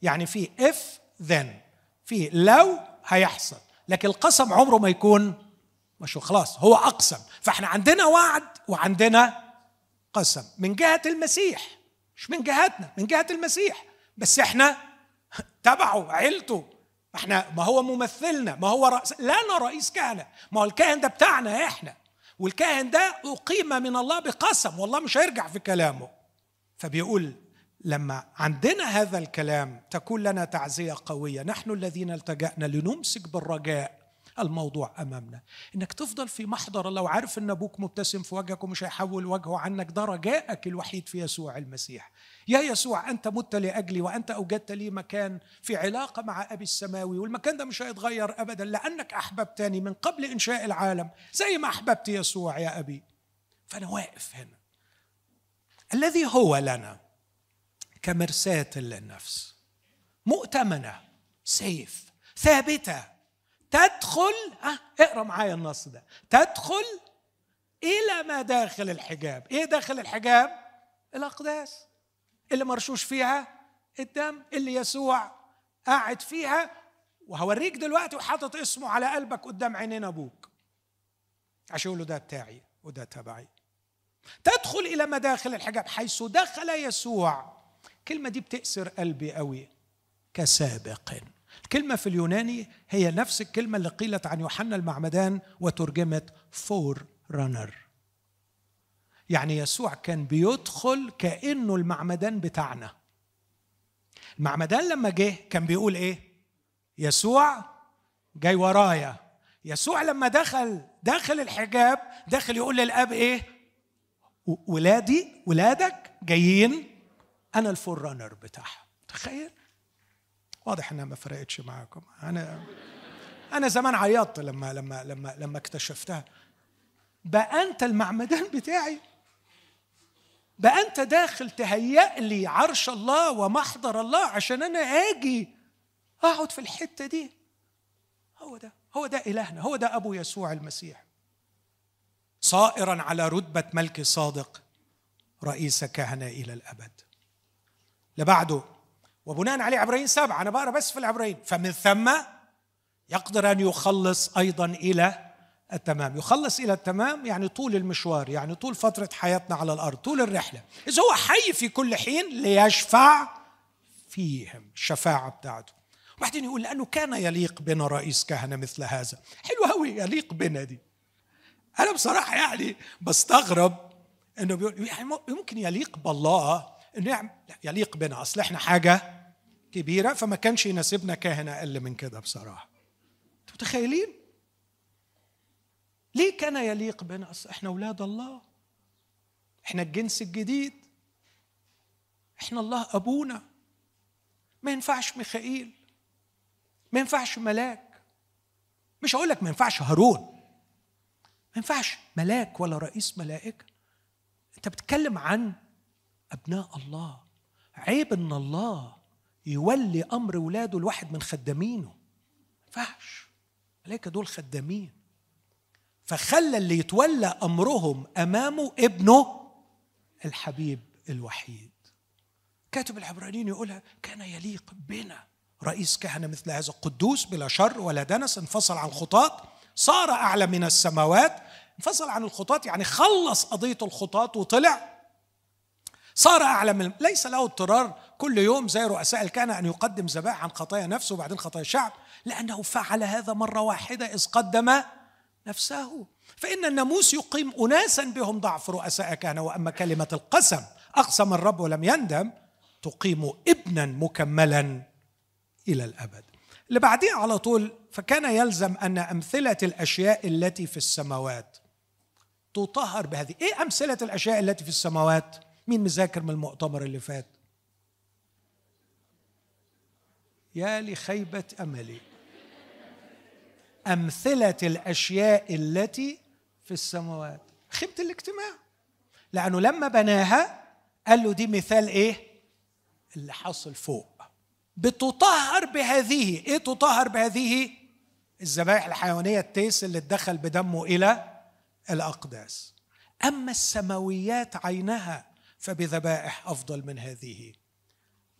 يعني في if ذن في لو هيحصل. لكن القسم عمره ما يكون مش خلاص هو أقسم. فإحنا عندنا وعد وعندنا قسم من جهة المسيح مش من جهتنا من جهة المسيح. بس إحنا تبعه عيلته. إحنا ما هو ممثلنا ما هو رأس لنا رئيس كهنة. ما هو الكاهن ده بتاعنا إحنا. والكاهن ده أقيم من الله بقسم والله مش هيرجع في كلامه. فبيقول لما عندنا هذا الكلام تكون لنا تعزية قوية. نحن الذين التجأنا لنمسك بالرجاء الموضوع أمامنا. إنك تفضل في محضر الله وعارف إن أبوك مبتسم في وجهك ومش هيحول وجهه عنك ده رجائك الوحيد في يسوع المسيح. يا يسوع أنت مت لأجلي وأنت أوجدت لي مكان في علاقة مع أبي السماوي والمكان ده مش هيتغير ابدا لأنك أحببتني من قبل إنشاء العالم. زي ما أحببت يسوع يا أبي. فأنا واقف هنا. الذي هو لنا كمرساة للنفس. مؤتمنة. سيف. ثابتة. تدخل اقرأ معايا النص ده. تدخل إلى مداخل الحجاب. إيه داخل الحجاب؟ الأقداس. اللي مرشوش فيها الدم اللي يسوع قاعد فيها. وهوريك دلوقتي وحاطط اسمه على قلبك قدام عينين أبوك. عشان يقول له ده بتاعي وده تبعي. تدخل إلى مداخل الحجاب. حيث دخل يسوع. الكلمة دي بتأسر قلبي قوي. كسابق. الكلمة في اليوناني هي نفس الكلمة اللي قيلت عن يوحنا المعمدان وترجمت forerunner يعني يسوع كان بيدخل كأنه المعمدان بتاعنا. المعمدان لما جه كان بيقول إيه؟ يسوع جاي ورايا. يسوع لما دخل داخل الحجاب داخل يقول للآب إيه؟ ولادي ولادك جايين؟ أنا الفور رانر بتاعهم. تخيل؟ واضح انها ما فرقتش معاكم. أنا أنا زمان عيطت لما لما لما لما اكتشفتها. بقى انت المعمدان بتاعي. بقى انت داخل تهيأ لي عرش الله ومحضر الله عشان أنا آجي أقعد في الحتة دي. هو ده هو ده إلهنا. هو ده أبو يسوع المسيح. صائرا على رتبة ملك صادق رئيس كهنة إلى الأبد. لبعده وبناء عليه عبرين سبعة أنا بقرأ بس في العبرين. فمن ثم يقدر أن يخلص أيضا إلى التمام. يخلص إلى التمام يعني طول المشوار يعني طول فترة حياتنا على الأرض طول الرحلة. إذا هو حي في كل حين ليشفع فيهم الشفاعة بتاعته. وبعدين يقول لأنه كان يليق بنا رئيس كهنة مثل هذا. حلو قوي يليق بنا دي. أنا بصراحة يعني بستغرب إنه بيقول يعني ممكن يليق بالله إنه يليق بنا. أصل إحنا حاجة كبيرة فما كانش يناسبنا كاهن أقل من كده بصراحة. أنتوا متخيلين؟ ليه كان يليق بنا؟ أصل إحنا أولاد الله. إحنا الجنس الجديد. إحنا الله أبونا. ما ينفعش ميخائيل. ما ينفعش ملاك. مش هقول لك ما ينفعش هارون. ما ينفعش ملاك ولا رئيس ملائكة. أنت بتتكلم عن أبناء الله. عيب إن الله يولي أمر ولاده لواحد من خدامينه. ما ينفعش. دول خدامين. فخلى اللي يتولى أمرهم أمامه ابنه الحبيب الوحيد. كاتب العبرانيين يقولها كان يليق بنا. رئيس كهنة مثل هذا قدوس بلا شر ولا دنس انفصل عن الخطاة صار أعلى من السماوات. انفصل عن الخطاة يعني خلص قضية الخطاة وطلع. صار أعلى من ليس له اضطرار كل يوم زي رؤساء الكهنة أن يقدم ذبائح عن خطايا نفسه وبعدين خطايا الشعب لأنه فعل هذا مرة واحدة إذ قدم نفسه. فإن الناموس يقيم أناسا بهم ضعف رؤساء كهنة وأما كلمة القسم أقسم الرب ولم يندم تقيم ابنا مكملا إلى الأبد. اللي بعديه على طول فكان يلزم أن أمثلة الأشياء التي في السماوات تطهر بهذه. إيه أمثلة الأشياء التي في السماوات؟ مين مذاكر من المؤتمر اللي فات؟ يا لخيبة أملي. أمثلة الأشياء التي في السماوات. خيبة الاجتماع. لأنه لما بناها قال له دي مثال إيه؟ اللي حصل فوق. بتطهر بهذه. إيه تطهر بهذه؟ الذبائح الحيوانية التيس اللي اتدخل بدمه إلى الأقداس. أما السماويات عينها فبذبائح أفضل من هذه.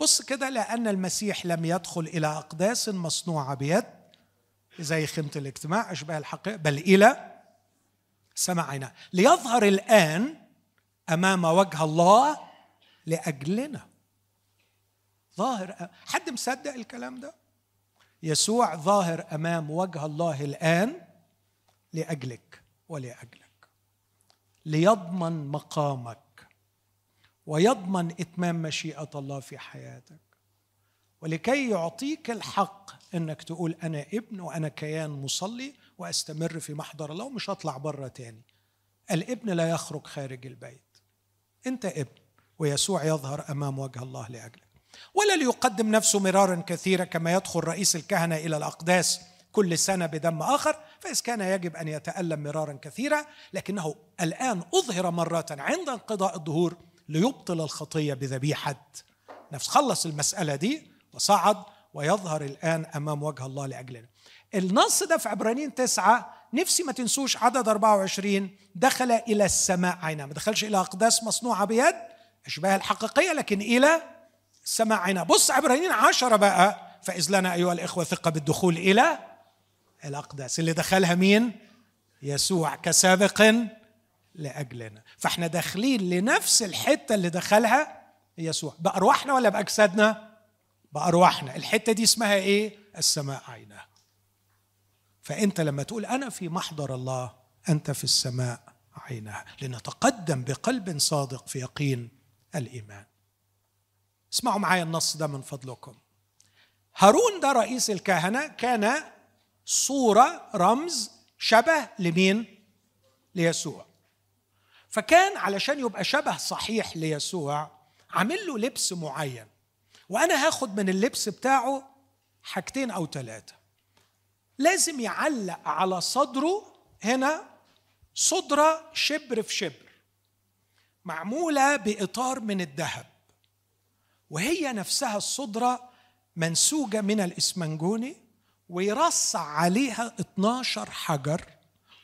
بص كده لأن المسيح لم يدخل إلى أقداس مصنوعة بيد زي خيمة الاجتماع أشباه الحقيقة بل إلى سمع عيناه ليظهر الآن أمام وجه الله لأجلنا. ظاهر حد مصدق الكلام ده؟ يسوع ظاهر أمام وجه الله الآن لأجلك ولأجلك. ليضمن مقامك. ويضمن إتمام مشيئة الله في حياتك. ولكي يعطيك الحق إنك تقول أنا ابن وأنا كيان مصلي وأستمر في محضر الله ومش هطلع بره تاني. الابن لا يخرج خارج البيت. أنت ابن ويسوع يظهر أمام وجه الله لأجلك. ولا ليقدم نفسه مرارا كثيرا كما يدخل رئيس الكهنة إلى الأقداس كل سنة بدم آخر فاذا كان يجب أن يتألم مرارا كثيرا لكنه الآن أظهر مرة عند انقضاء الظهور ليبطل الخطية بذبيحه نفس خلص المسألة دي وصعد ويظهر الآن أمام وجه الله لأجلنا. النص ده في عبرانيين تسعة. نفسي ما تنسوش عدد 24 دخل إلى السماء. عينا ما دخلش إلى أقداس مصنوعة بيد. أشباه الحقيقية لكن إلى السماء. عينا بص عبرانيين عشرة بقى. فإذ لنا أيها الإخوة ثقة بالدخول إلى الأقداس. اللي دخلها مين؟ يسوع كسابق لأجلنا. فإحنا داخلين لنفس الحتة اللي دخلها يسوع. بأرواحنا ولا بأجسادنا؟ بأرواحنا. الحتة دي اسمها إيه؟ السماء عينها فأنت لما تقول أنا في محضر الله أنت في السماء عينها لنتقدم بقلب صادق في يقين الإيمان. اسمعوا معايا النص ده من فضلكم. هارون ده رئيس الكهنة كان صورة رمز شبه لمين؟ ليسوع. فكان علشان يبقى شبه صحيح ليسوع عامل له لبس معين. وأنا هاخد من اللبس بتاعه حاجتين أو ثلاثة لازم يعلق على صدره هنا صدرة شبر في شبر معمولة بإطار من الذهب. وهي نفسها الصدرة منسوجة من الإسمنجوني ويرصع عليها 12 حجر.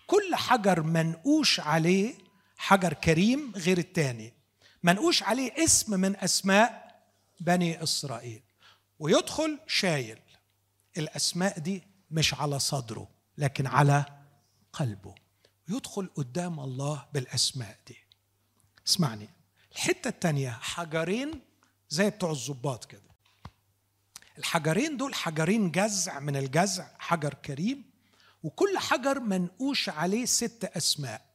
كل حجر منقوش عليه حجر كريم غير التاني. منقوش عليه اسم من أسماء بني إسرائيل. ويدخل شايل. الأسماء دي مش على صدره لكن على قلبه. يدخل قدام الله بالأسماء دي. اسمعني. الحتة الثانية حجرين زي بتوع الظباط كده. الحجرين دول حجرين جزع من الجزع حجر كريم. وكل حجر منقوش عليه ست أسماء.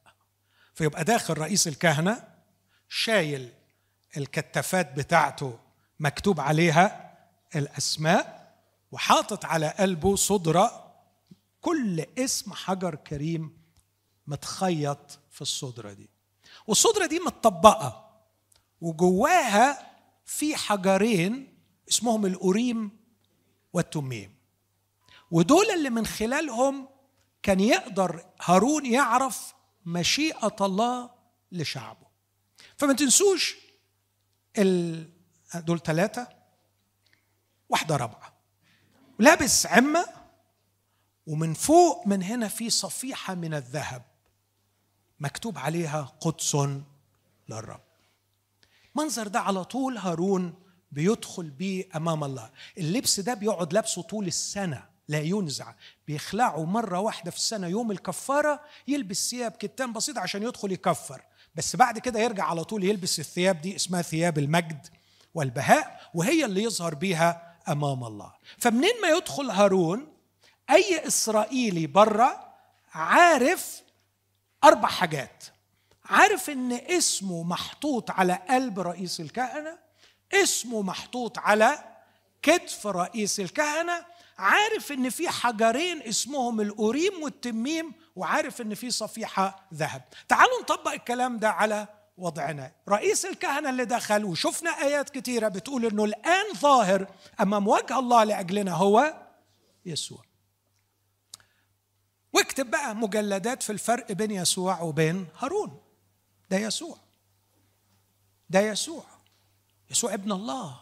فيبقى داخل رئيس الكهنة شايل الكتافات بتاعته مكتوب عليها الأسماء وحاطط على قلبه صدرة كل اسم حجر كريم متخيط في الصدرة دي. والصدرة دي متطبقة وجواها في حجرين اسمهم الأوريم والتميم. ودول اللي من خلالهم كان يقدر هارون يعرف مشيئة الله لشعبه. فما تنسوش ال... دول ثلاثة واحدة رابعة. لابس عمة ومن فوق من هنا في صفيحة من الذهب. مكتوب عليها قدس للرب. منظر ده على طول هارون بيدخل بيه أمام الله. اللبس ده بيقعد لابسه طول السنة. لا ينزع. بيخلعه مرة واحدة في السنة يوم الكفارة يلبس ثياب كتان بسيط عشان يدخل يكفر. بس بعد كده يرجع على طول يلبس الثياب دي اسمها ثياب المجد والبهاء وهي اللي يظهر بيها أمام الله. فمنين ما يدخل هارون أي إسرائيلي بره عارف أربع حاجات. عارف إن اسمه محطوط على قلب رئيس الكهنة اسمه محطوط على كتف رئيس الكهنة عارف إن في حجرين اسمهم الأوريم والتميم وعارف إن في صفيحة ذهب. تعالوا نطبق الكلام ده على وضعنا. رئيس الكهنة اللي دخل وشفنا آيات كتيرة بتقول إنه الآن ظاهر أمام وجه الله لأجلنا هو يسوع. واكتب بقى مجلدات في الفرق بين يسوع وبين هارون. ده يسوع. ده يسوع. يسوع ابن الله.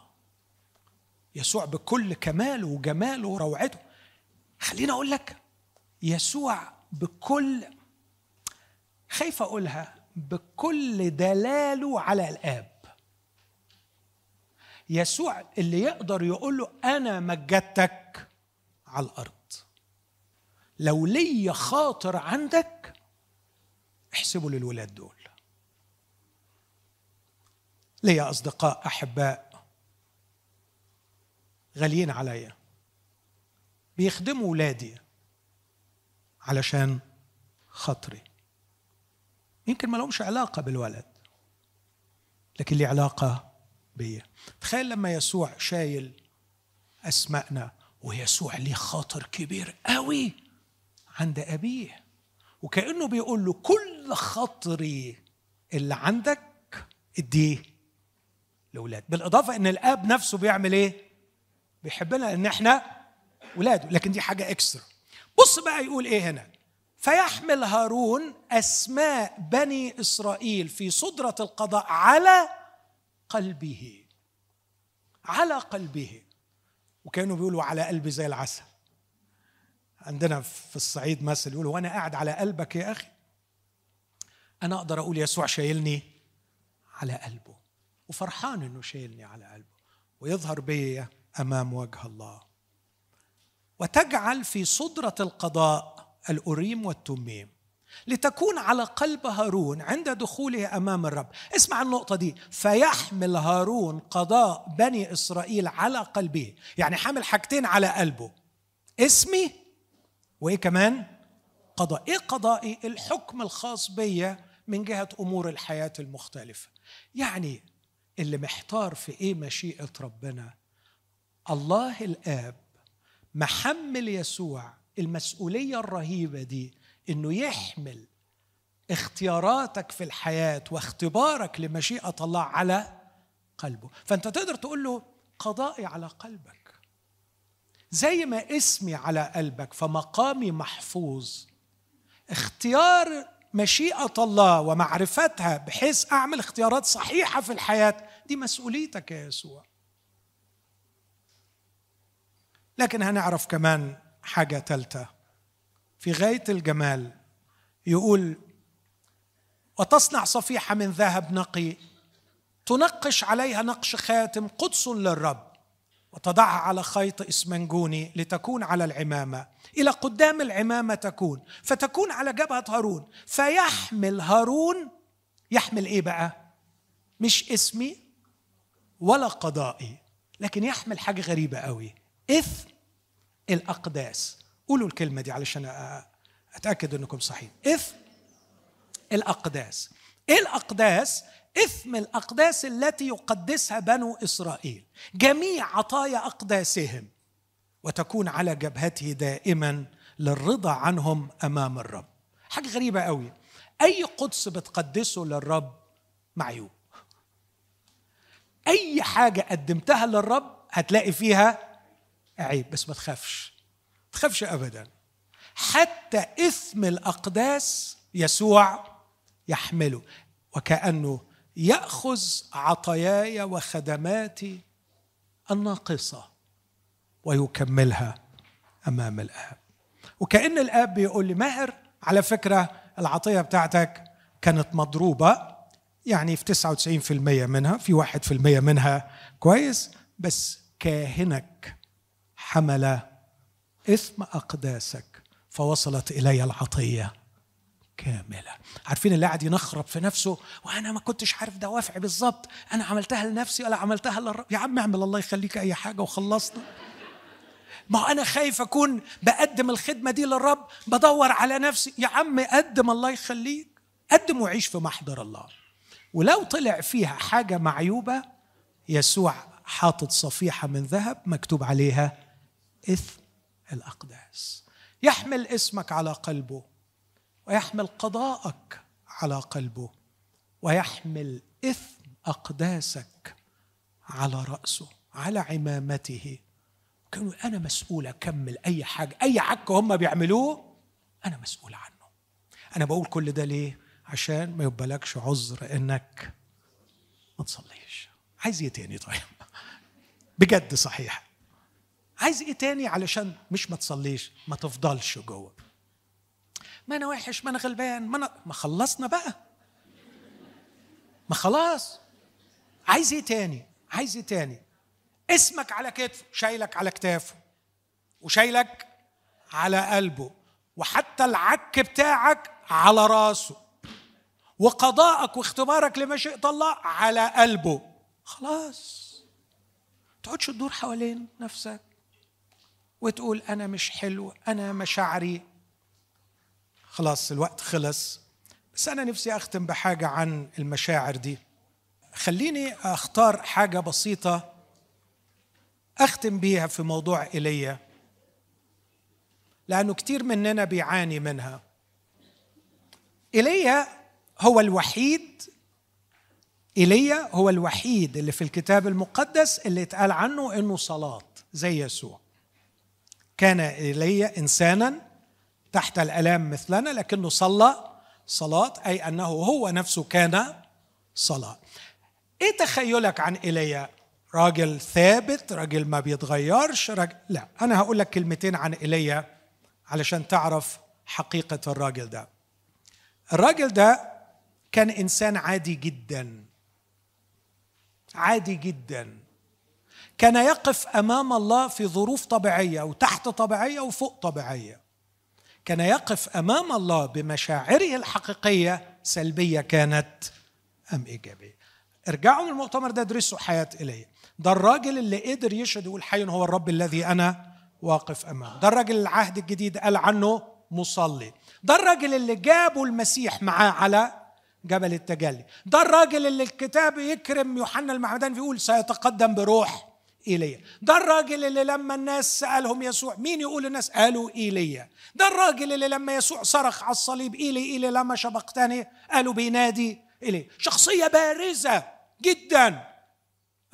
يسوع بكل كماله وجماله وروعته. خليني أقول لك يسوع بكل خايف أقولها بكل دلاله على الآب. يسوع اللي يقدر يقول له أنا مجدتك على الأرض. لو لي خاطر عندك احسبوا للولاد دول. ليا أصدقاء أحباء غاليين عليا. بيخدموا ولادي علشان خاطري. يمكن ما لهمش علاقة بالولد لكن لي علاقة بيا. تخيل لما يسوع شايل أسمائنا ويسوع ليه خاطر كبير قوي عند أبيه. وكأنه بيقول له كل خطري اللي عندك اديه لأولاد بالإضافة إن الآب نفسه بيعمل إيه؟ بيحبنا لأن إحنا ولاده لكن دي حاجة إكسترا بص بقى يقول إيه هنا؟ فيحمل هارون أسماء بني إسرائيل في صدرة القضاء على قلبه. على قلبه. وكانوا بيقولوا على قلبي زي العسل. عندنا في الصعيد مثل يقولوا وأنا قاعد على قلبك يا أخي. أنا أقدر أقول يسوع شايلني على قلبه. وفرحان إنه شايلني على قلبه. ويظهر بي أمام وجه الله. وتجعل في صدرة القضاء الأوريم والتميم. لتكون على قلب هارون عند دخوله أمام الرب. اسمع النقطة دي. فيحمل هارون قضاء بني إسرائيل على قلبه. يعني حامل حاجتين على قلبه. اسمي وإيه كمان؟ قضاء. إيه قضائي الحكم الخاص بيا من جهة أمور الحياة المختلفة. يعني اللي محتار في إيه مشيئة ربنا الله الآب محمل يسوع المسؤولية الرهيبة دي إنه يحمل اختياراتك في الحياة واختبارك لمشيئة الله على قلبه. فأنت تقدر تقول له قضائي على قلبك. زي ما اسمي على قلبك فمقامي محفوظ. اختيار مشيئة الله ومعرفتها بحيث أعمل اختيارات صحيحة في الحياة دي مسؤوليتك يا يسوع. لكن هنعرف كمان حاجة ثالثة في غاية الجمال يقول وتصنع صفيحة من ذهب نقي تنقش عليها نقش خاتم قدس للرب وتضعها على خيط إسمنجوني لتكون على العمامة. إلى قدام العمامة تكون فتكون على جبهة هارون. فيحمل هارون. يحمل إيه بقى؟ مش اسمي ولا قضائي لكن يحمل حاجة غريبة قوي. إثم الأقداس. قولوا الكلمة دي علشان أتأكد أنكم صحيح. إثم الأقداس. إيه الأقداس؟ إثم الأقداس التي يقدسها بنو إسرائيل. جميع عطايا أقداسهم. وتكون على جبهته دائما للرضا عنهم أمام الرب. حاجة غريبة قوي. أي قدس بتقدسه للرب معيوب أي حاجة قدمتها للرب هتلاقي فيها عيب بس ما تخافش. ما تخافش ابدا. حتى إثم الأقداس يسوع يحمله وكأنه يأخذ عطاياي وخدماتي الناقصة ويكملها أمام الآب. وكأن الآب بيقول لي ماهر على فكرة العطية بتاعتك كانت مضروبة يعني في 99% منها في 1% منها كويس بس كاهنك حمل إثم أقداسك فوصلت إلي العطية كاملة. عارفين اللي قاعد ينخرب في نفسه؟ وأنا ما كنتش عارف دوافعي بالظبط. أنا عملتها لنفسي ولا عملتها للرب يا عم اعمل الله يخليك أي حاجة وخلصنا. ما أنا خايف أكون بقدم الخدمة دي للرب بدور على نفسي. يا عم قدم الله يخليك. قدم وعيش في محضر الله. ولو طلع فيها حاجة معيوبة يسوع حاطط صفيحة من ذهب مكتوب عليها إثم الأقداس. يحمل اسمك على قلبه ويحمل قضاءك على قلبه ويحمل إثم أقداسك على رأسه على عمامته. كانوا أنا مسؤول أكمل أي حاجة أي عك هم بيعملوه أنا مسؤول عنه. أنا بقول كل ده ليه؟ عشان ما يبقالكش عذر إنك ما تصليش. عايز إيه تاني طيب؟ بجد صحيح. عايز إيه تاني علشان مش ما تصليش ما تفضلش جوه. ما أنا وحش ما أنا غلبان ما أنا ما خلصنا بقى. ما خلاص. عايز إيه تاني؟ عايز إيه تاني؟ اسمك على كتفه شايلك على كتافه وشايلك على قلبه وحتى العك بتاعك على راسه وقضاءك واختبارك لمشيئة الله على قلبه. خلاص. تقعدش تدور حوالين نفسك. وتقول أنا مش حلو أنا مشاعري. خلاص الوقت خلص بس أنا نفسي أختم بحاجة عن المشاعر دي. خليني أختار حاجة بسيطة أختم بيها في موضوع إيليا. لأنه كتير مننا بيعاني منها. إيليا هو الوحيد إيليا هو الوحيد اللي في الكتاب المقدس اللي اتقال عنه إنه صلاة زي يسوع. كان إيليا إنسانا تحت الآلام مثلنا لكنه صلى صلاة أي أنه هو نفسه كان صلاة. إيه تخيلك عن إيليا راجل ثابت راجل ما بيتغيرش راجل لا أنا هقول لك كلمتين عن إيليا علشان تعرف حقيقة الراجل ده. الراجل ده كان إنسان عادي جدا عادي جدا. كان يقف أمام الله في ظروف طبيعية وتحت طبيعية وفوق طبيعية. كان يقف أمام الله بمشاعره الحقيقية سلبية كانت أم إيجابية. ارجعوا من المؤتمر ده ادرسوا حياة ايليا ده الراجل اللي قدر يشهد يقول حي هو الرب الذي أنا واقف أمامه. ده الراجل العهد الجديد قال عنه مصلي. ده الراجل اللي جابوا المسيح معاه على جبل التجلي. ده الراجل اللي الكتاب يكرم يوحنا المعمدان بيقول سيتقدم بروح ايليا ده الراجل اللي لما الناس سألهم يسوع مين يقول الناس؟ قالوا إيليا. ده الراجل اللي لما يسوع صرخ على الصليب إيلي إيلي لما شبقتني؟ قالوا بينادي ايليا شخصية بارزة جدا.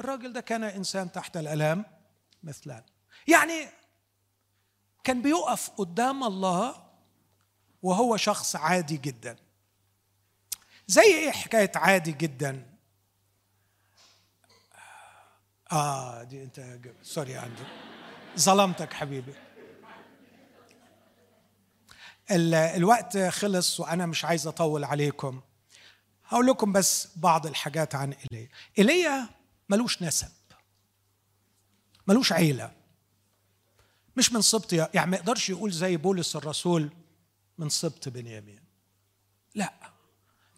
الراجل ده كان إنسان تحت الألام مثلنا يعني كان بيقف قدام الله وهو شخص عادي جدا. زي إيه حكاية عادي جدا؟ آه دي أنت سوري عندي ظلمتك حبيبي. الوقت خلص وأنا مش عايز أطول عليكم. هقول لكم بس بعض الحاجات عن إيليا. إيليا ملوش نسب. ملوش عيلة. مش من سبط يعني ما يقدرش يقول زي بولس الرسول من سبط بنيامين. لا.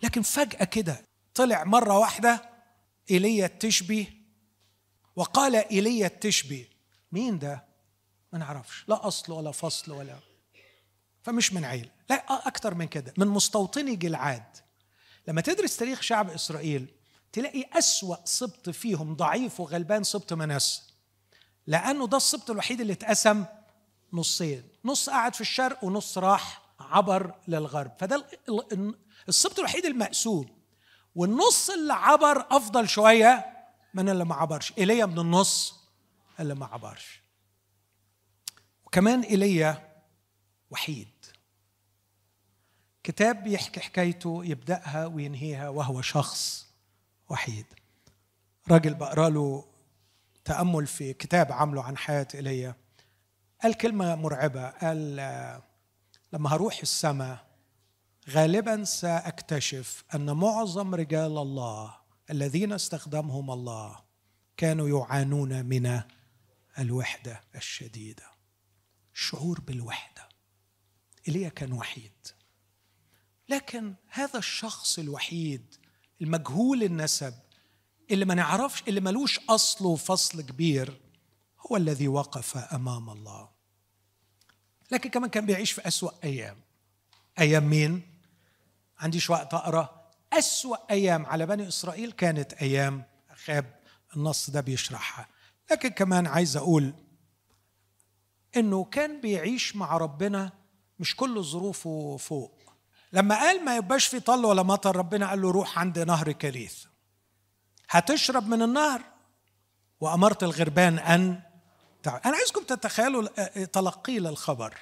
لكن فجأة كده طلع مرة واحدة إيليا التشبي وقال إيليا التشبي. مين ده؟ ما نعرفش. لا أصل ولا فصل ولا فمش من عيلة لا أكتر من كده. من مستوطني جلعاد. لما تدرس تاريخ شعب إسرائيل تلاقي أسوأ سبط فيهم ضعيف وغلبان سبط منسى لأنه ده السبط الوحيد اللي اتقسم نصين. نص قعد في الشرق ونص راح عبر للغرب. فده السبط الوحيد المقسوم. والنص اللي عبر أفضل شوية من اللي ما عبرش؟ إيليا من النص اللي ما عبرش. وكمان إيليا وحيد. كتاب بيحكي حكايته يبدأها وينهيها وهو شخص وحيد. راجل بقرأ له تأمل في كتاب عامله عن حياة إيليا. قال كلمة مرعبة. قال لما هروح السماء غالبا سأكتشف أن معظم رجال الله الذين استخدمهم الله كانوا يعانون من الوحدة الشديدة. الشعور بالوحدة ايليا كان وحيد. لكن هذا الشخص الوحيد المجهول النسب اللي ما نعرفش اللي ملوش أصل وفصل كبير هو الذي وقف أمام الله. لكن كمان كان بيعيش في أسوأ أيام. أيام مين؟ عنديش وقت أقرأ. أسوأ أيام على بني إسرائيل كانت أيام أخاب النص ده بيشرحها. لكن كمان عايز أقول إنه كان بيعيش مع ربنا مش كل ظروفه فوق. لما قال ما يبقاش في طل ولا مطر ربنا قال له روح عند نهر كريث هتشرب من النهر وأمرت الغربان أن. أنا عايزكم تتخيلوا تلقي للخبر.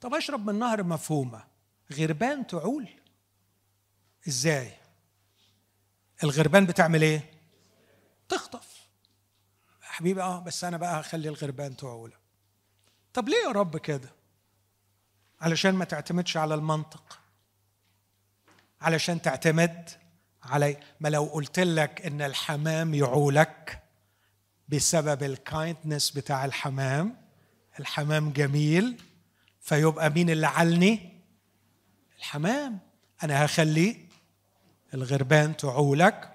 طب أشرب من نهر مفهومة غربان تعول. إزاي؟ الغربان بتعمل إيه؟ تخطف. حبيبي آه بس أنا بقى هخلي الغربان تعول طب ليه يا رب كده؟ علشان ما تعتمدش على المنطق. علشان تعتمد علي. ما لو قلت لك إن الحمام يعولك بسبب الكايندنس بتاع الحمام الحمام جميل فيبقى مين اللي علني؟ الحمام. أنا هخلي الغربان تعولك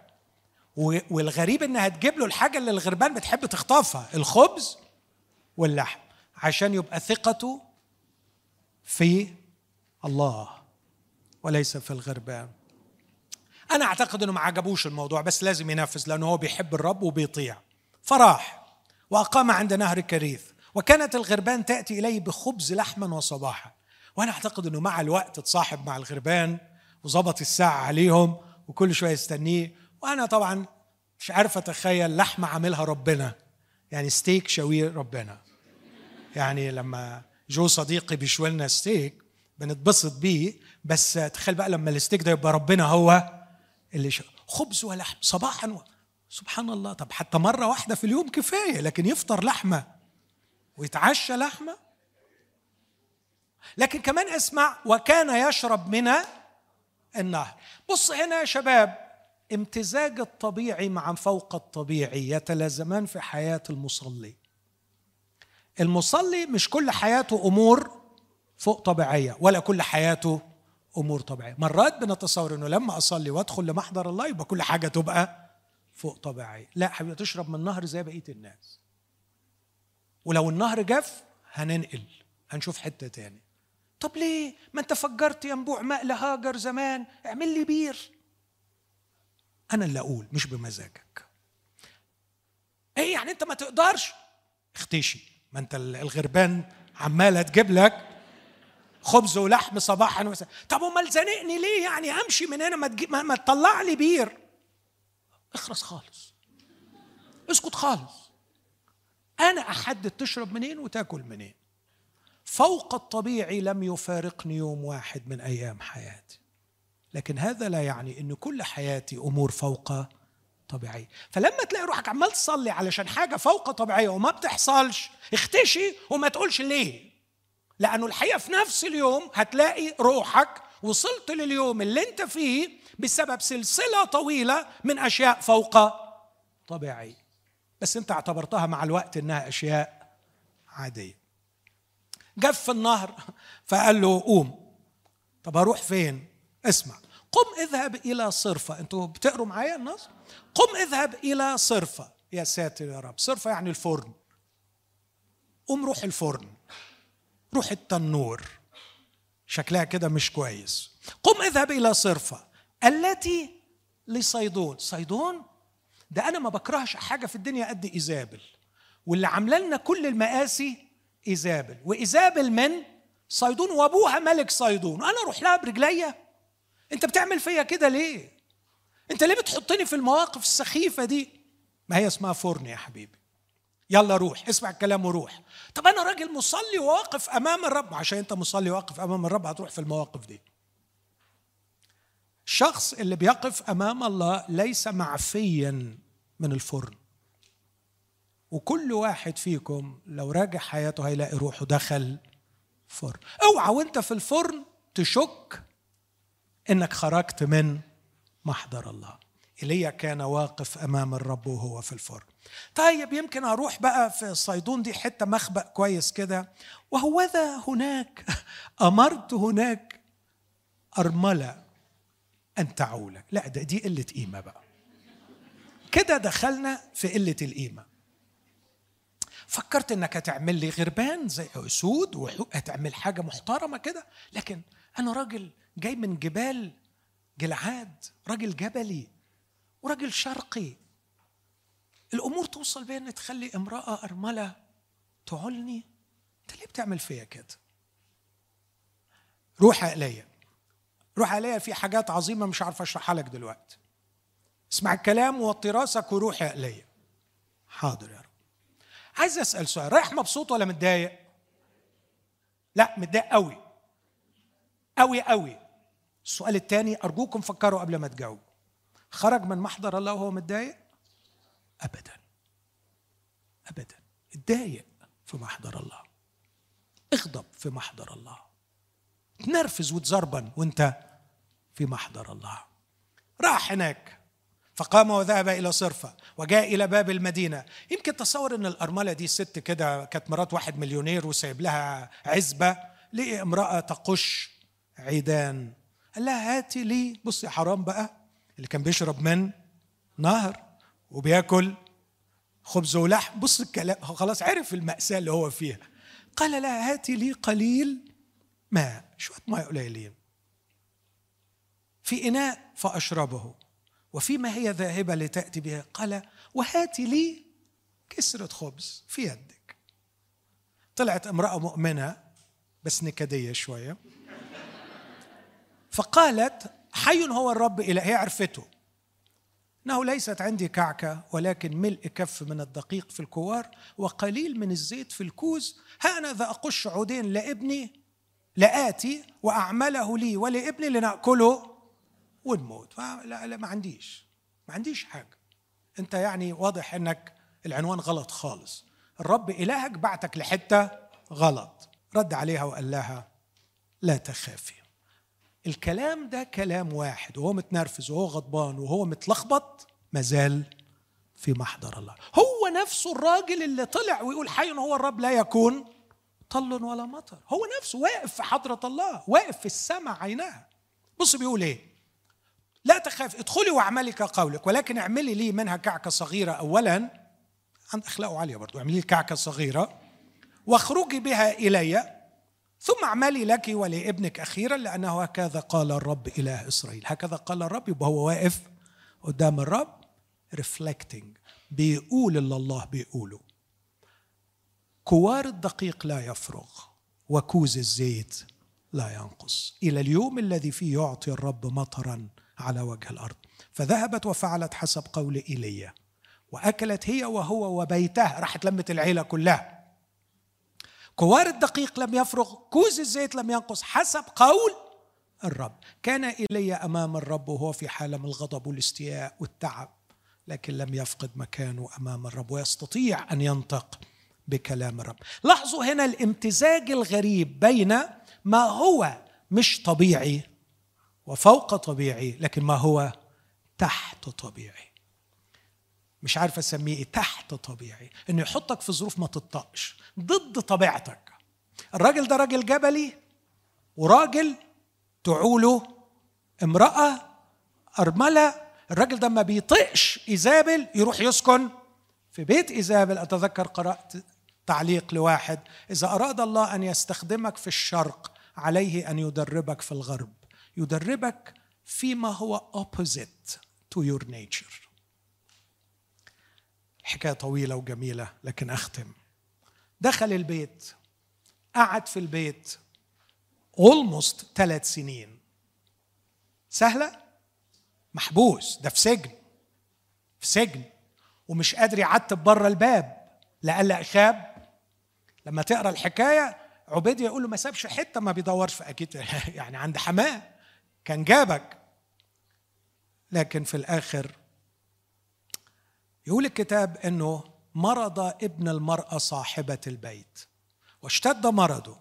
والغريب إنها تجيب له الحاجة اللي الغربان بتحب تخطفها الخبز واللحم عشان يبقى ثقته في الله وليس في الغربان. أنا أعتقد إنه ما عجبوش الموضوع بس لازم ينفذ لأنه هو بيحب الرب وبيطيع. فراح وأقام عند نهر كريث وكانت الغربان تأتي إليه بخبز ولحم صباحا. وأنا أعتقد إنه مع الوقت اتصاحب مع الغربان وظبط الساعة عليهم وكل شوية يستنيه. وأنا طبعا مش عارف أتخيل لحمة عاملها ربنا. يعني ستيك شوية ربنا. يعني لما جو صديقي بيشوي لنا ستيك بنتبسط بيه. بس تخيل بقى لما الستيك ده يبقى ربنا هو اللي شو. خبز ولحم صباحا و... سبحان الله. طب حتى مرة واحدة في اليوم كفاية لكن يفطر لحمة ويتعشى لحمة. لكن كمان اسمع وكان يشرب من النهر. بص هنا يا شباب امتزاج الطبيعي مع فوق الطبيعي يتلازمان في حياة المصلي. المصلي مش كل حياته أمور فوق طبيعية ولا كل حياته أمور طبيعية. مرات بنتصور إنه لما أصلي وأدخل لمحضر الله يبقى كل حاجة تبقى فوق طبيعية. لا حبيبي تشرب من النهر زي بقية الناس. ولو النهر جف هننقل هنشوف حتة تاني. طب ليه؟ ما انت فجرت ينبوع ماء لهاجر زمان. اعمل لي بير. أنا اللي أقول مش بمزاجك. إيه يعني انت ما تقدرش؟ اختشي. ما انت الغربان عماله تجيب لك خبز ولحم صباحا ومساء طب امال زنقني ليه يعني؟ امشي من هنا ما, تجي ما تطلع لي بير. اخرس خالص. اسكت خالص. أنا احدد تشرب منين وتاكل منين. فوق الطبيعي لم يفارقني يوم واحد من أيام حياتي. لكن هذا لا يعني إن كل حياتي أمور فوق طبيعيه فلما تلاقي روحك عمال تصلي علشان حاجة فوق طبيعية وما بتحصلش اختشي وما تقولش ليه. لأنه الحقيقة في نفس اليوم هتلاقي روحك وصلت لليوم اللي أنت فيه بسبب سلسلة طويلة من أشياء فوق طبيعيه بس أنت اعتبرتها مع الوقت إنها أشياء عادية. جف النهر فقال له قوم. طب أروح فين؟ اسمع. قم اذهب إلى صرفة. أنتوا بتقروا معايا النص؟ قم اذهب إلى صرفة. يا ساتر يا رب. صرفة يعني الفرن. قم روح الفرن. روح التنور. شكلها كده مش كويس. قم اذهب إلى صرفة. التي لصيدون. صيدون؟ ده أنا ما بكرهش حاجة في الدنيا قد إيزابل. واللي عاملة لنا كل المآسي إيزابل. وإيزابل من صيدون وأبوها ملك صيدون. وأنا أروح لها برجليا. أنت بتعمل فيا كده ليه؟ أنت ليه بتحطني في المواقف السخيفة دي؟ ما هي اسمها فرن يا حبيبي. يلا روح اسمع الكلام وروح. طب أنا راجل مصلي وواقف أمام الرب. عشان أنت مصلي واقف أمام الرب هتروح في المواقف دي. الشخص اللي بيقف أمام الله ليس معفيا من الفرن. وكل واحد فيكم لو راجع حياته هيلاقي روحه دخل فرن. اوعى وانت في الفرن تشك انك خرجت من محضر الله. ايليا كان واقف أمام الرب وهو في الفرن. طيب يمكن أروح بقى في الصيدون دي حتة مخبأ كويس كده. وهوذا هناك أمرت هناك أرملة أن تعول. لا ده دي قلة قيمة بقى. كده دخلنا في قلة القيمة. فكرت إنك هتعمل لي غربان زي أسود وهتعمل حاجة محترمة كده. لكن أنا راجل جاي من جبال جلعاد راجل جبلي وراجل شرقي. الأمور توصل بيا ان تخلي امرأة أرملة تعلني. أنت ليه بتعمل فيا كده؟ روح ايليا روح ايليا في حاجات عظيمة مش عارف أشرحها لك دلوقتي. اسمع الكلام ووطي راسك وروح ايليا حاضر يا عايز أسأل سؤال. رايح مبسوط ولا متضايق؟ لا متضايق قوي. قوي قوي. السؤال الثاني أرجوكم فكروا قبل ما تجاوبوا. خرج من محضر الله وهو متضايق؟ ابدا. ابدا. اتضايق في محضر الله. اغضب في محضر الله. تنرفز وتزربن وانت في محضر الله. راح هناك. فقام وذهب إلى صرفة وجاء إلى باب المدينة. يمكن تصور إن الأرملة دي ست كده كانت مرات واحد مليونير وسايب لها عزبة لقي امراه تقش عيدان. قال لها هاتي لي بصي حرام بقى اللي كان بيشرب من نهر وبياكل خبز ولحم. بص الكلام خلاص عرف المأساة اللي هو فيها. قال لها هاتي لي قليل ماء شوية ماء قليلين. في إناء فأشربه. وفيما هي ذاهبة لتأتي بها؟ قال وهاتي لي كسرة خبز في يدك. طلعت امرأة مؤمنة بس نكدية شوية. فقالت حي هو الرب إله هي عرفته. إنه ليست عندي كعكة ولكن ملء كف من الدقيق في الكوار وقليل من الزيت في الكوز. ها أنا ذا أقش عودين لابني لآتي وأعمله لي ولابني لنأكله. ونموت. لا لا ما عنديش. ما عنديش حاجة. انت يعني واضح انك العنوان غلط خالص. الرب إلهك بعتك لحتة غلط. رد عليها وقال لها لا تخافي. الكلام ده كلام واحد وهو متنرفز وهو غضبان وهو متلخبط مازال في محضر الله. هو نفسه الراجل اللي طلع ويقول حي هو الرب لا يكون طل ولا مطر. هو نفسه واقف في حضرة الله واقف في السماء عينها بص بيقول إيه؟ لا تخاف ادخلي واعملي كقولك ولكن اعملي لي منها كعكة صغيرة أولا. عند أخلاقه عالية برضو اعملي لي كعكة صغيرة واخرجي بها إلي ثم اعملي لك ولابنك أخيرا لأنه هكذا قال الرب إله إسرائيل. هكذا قال الرب يبقى هو واقف قدام الرب reflecting بيقول اللي الله بيقوله. كوار الدقيق لا يفرغ وكوز الزيت لا ينقص. إلى اليوم الذي فيه يعطي الرب مطرا على وجه الأرض. فذهبت وفعلت حسب قول إيليا. وأكلت هي وهو وبيتها. راحت لمت العيلة كلها. كوار الدقيق لم يفرغ كوز الزيت لم ينقص حسب قول الرب. كان إلي أمام الرب وهو في حالة من الغضب والاستياء والتعب لكن لم يفقد مكانه أمام الرب ويستطيع أن ينطق بكلام الرب. لاحظوا هنا الامتزاج الغريب بين ما هو مش طبيعي وفوق طبيعي لكن ما هو تحت طبيعي. مش عارف أسميه إيه تحت طبيعي. إنه يحطك في ظروف ما تطقش ضد طبيعتك. الراجل ده راجل جبلي وراجل تعوله امرأة أرملة. الراجل ده ما بيطقش إيزابل يروح يسكن في بيت إيزابل. أتذكر قرأت تعليق لواحد إذا أراد الله أن يستخدمك في الشرق عليه أن يدربك في الغرب. يدربك فيما هو opposite to your nature. حكاية طويلة وجميلة لكن أختم. دخل البيت قعد في البيت اولموست ثلاث سنين. سهلة؟ محبوس ده في سجن. في سجن. ومش قادر يعتب بره الباب. لألا إخاب لما تقرأ الحكاية عبيدية يقول له ما سابش حتة ما بيدورش. في أكيد يعني عند حماة. كان جابك لكن في الآخر يقول الكتاب إنه مرض ابن المرأة صاحبة البيت. واشتد مرضه.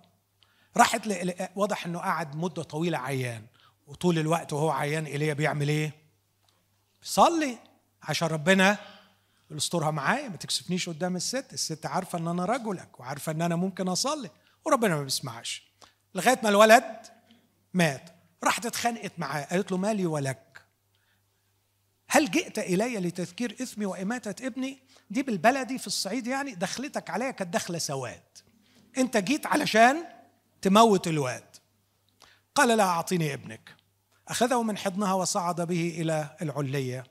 راحت ل... واضح إنه قعد مدة طويلة عيان. وطول الوقت وهو عيان إيليا بيعمل إيه؟ بيصلي عشان ربنا استرها معايا ما تكسفنيش قدام الست. الست عارفة إن أنا رجلك وعارفة إن أنا ممكن أصلي وربنا ما بيسمعش. لغاية ما الولد مات. راحت اتخانقت معاه قالت له مالي ولك؟ هل جئت إلي لتذكير إثمي وإماتة ابني؟ دي بالبلدي في الصعيد يعني دخلتك عليا كانت دخلة سواد. أنت جيت علشان تموت الواد. قال لا أعطيني ابنك. أخذه من حضنها وصعد به إلى العلية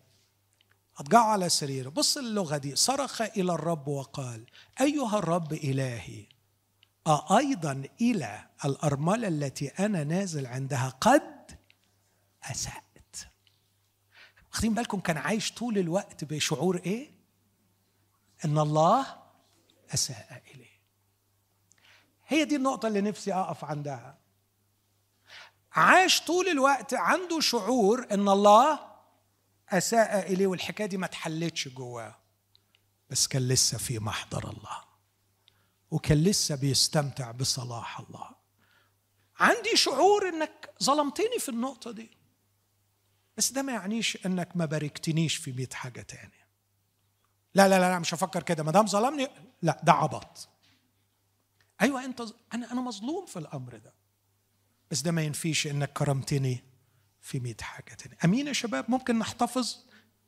أضجعه على سريره. بص اللغة دي صرخ إلى الرب وقال أيها الرب إلهي أأيضا إلى الأرملة التي أنا نازل عندها قد أسأت واخدين بالكم كان عايش طول الوقت بشعور إيه؟ إن الله أساء إليه. هي دي النقطة اللي نفسي أقف عندها. عاش طول الوقت عنده شعور إن الله أساء إليه والحكاية دي ما اتحلتش جواه بس كان لسه في محضر الله. وكان لسه بيستمتع بصلاح الله. عندي شعور إنك ظلمتني في النقطة دي. بس ده ما يعنيش إنك ما باركتنيش في 100 حاجة تاني لا لا لا مش هفكر كده. ما دام ظلمني لا ده عبط. أيوه أنت أنا أنا مظلوم في الأمر ده. بس ده ما ينفيش إنك كرمتني في 100 حاجة تانية. أمين يا شباب ممكن نحتفظ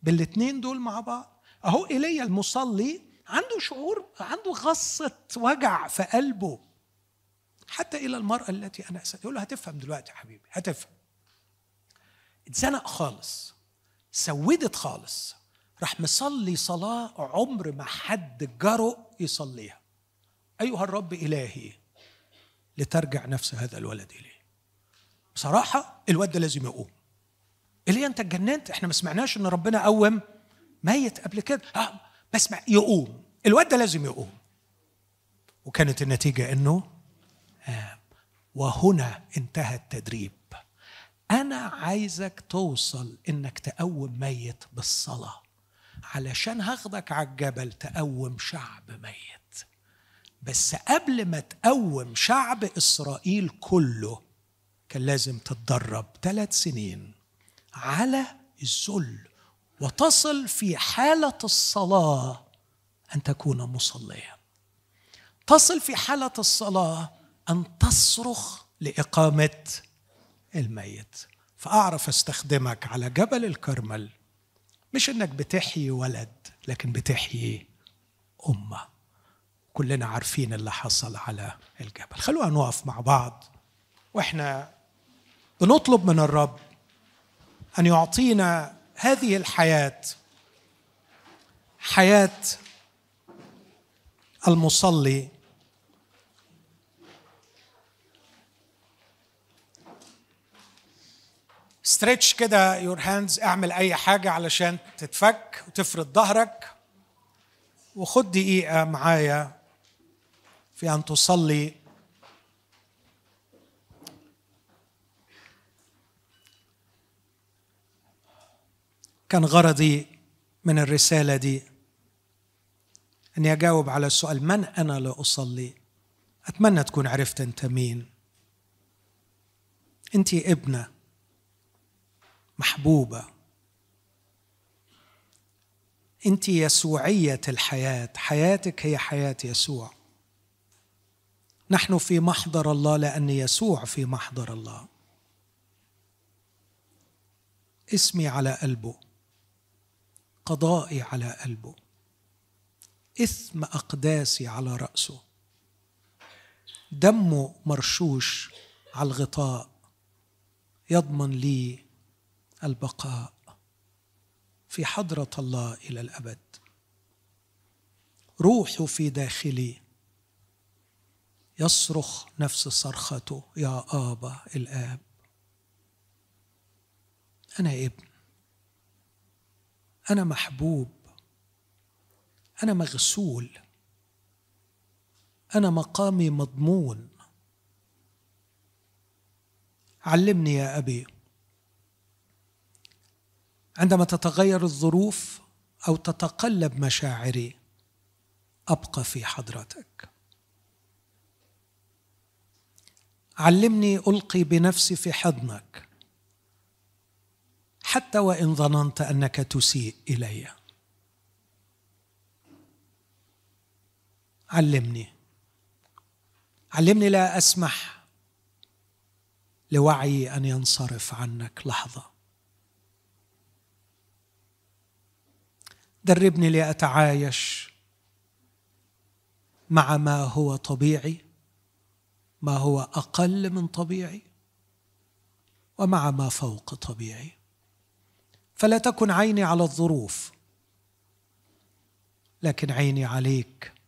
بالاثنين دول مع بعض. أهو ايليا المصلي عنده شعور عنده غصة وجع في قلبه. حتى إلى المرأة التي أنا أسأل يقول له هتفهم دلوقتي يا حبيبي هتفهم. اتزنق خالص سودت خالص راح مصلي صلاة عمر ما حد جرؤ يصليها. أيها الرب إلهي لترجع نفس هذا الولد إليه. بصراحة الواد ده لازم يقوم. اللي أنت اتجننت إحنا ما سمعناش إن ربنا قوم ميت قبل كده. آه بسمع يقوم. الواد ده لازم يقوم. وكانت النتيجة إنه آه وهنا انتهى التدريب. أنا عايزك توصل إنك تقوم ميت بالصلاة علشان هاخدك على الجبل تقوم شعب ميت. بس قبل ما تقوم شعب إسرائيل كله كان لازم تتدرب ثلاث سنين على الذل وتصل في حالة الصلاة أن تكون مصليا. تصل في حالة الصلاة أن تصرخ لإقامة الميت. فأعرف أستخدمك على جبل الكرمل. مش إنك بتحيي ولد لكن بتحيي أمة. كلنا عارفين اللي حصل على الجبل. خلونا نقف مع بعض. وإحنا بنطلب من الرب أن يعطينا هذه الحياة. حياة المصلي. stretch كده your hands اعمل أي حاجة علشان تتفك وتفرد ظهرك. وخد دقيقة معايا في أن تصلي. كان غرضي من الرسالة دي. أني أجاوب على السؤال من أنا لأصلي أتمنى تكون عرفت أنت مين. أنت ابنة محبوبة. أنت يسوعية الحياة. حياتك هي حياة يسوع. نحن في محضر الله لأن يسوع في محضر الله. اسمي على قلبه. قضائي على قلبه. إثم أقداسي على رأسه. دمه مرشوش على الغطاء. يضمن لي البقاء. في حضرة الله إلى الأبد. روحه في داخلي. يصرخ نفس صرخته. يا آبا الآب. أنا ابن. أنا محبوب. أنا مغسول. أنا مقامي مضمون. علمني يا أبي. عندما تتغير الظروف أو تتقلب مشاعري أبقى في حضرتك. علمني ألقي بنفسي في حضنك. حتى وإن ظننت أنك تسيء إلي. علمني. علمني لا أسمح لوعي أن ينصرف عنك. لحظة. دربني لأتعايش مع ما هو طبيعي ما هو أقل من طبيعي ومع ما فوق طبيعي. فلا تكن عيني على الظروف لكن عيني عليك.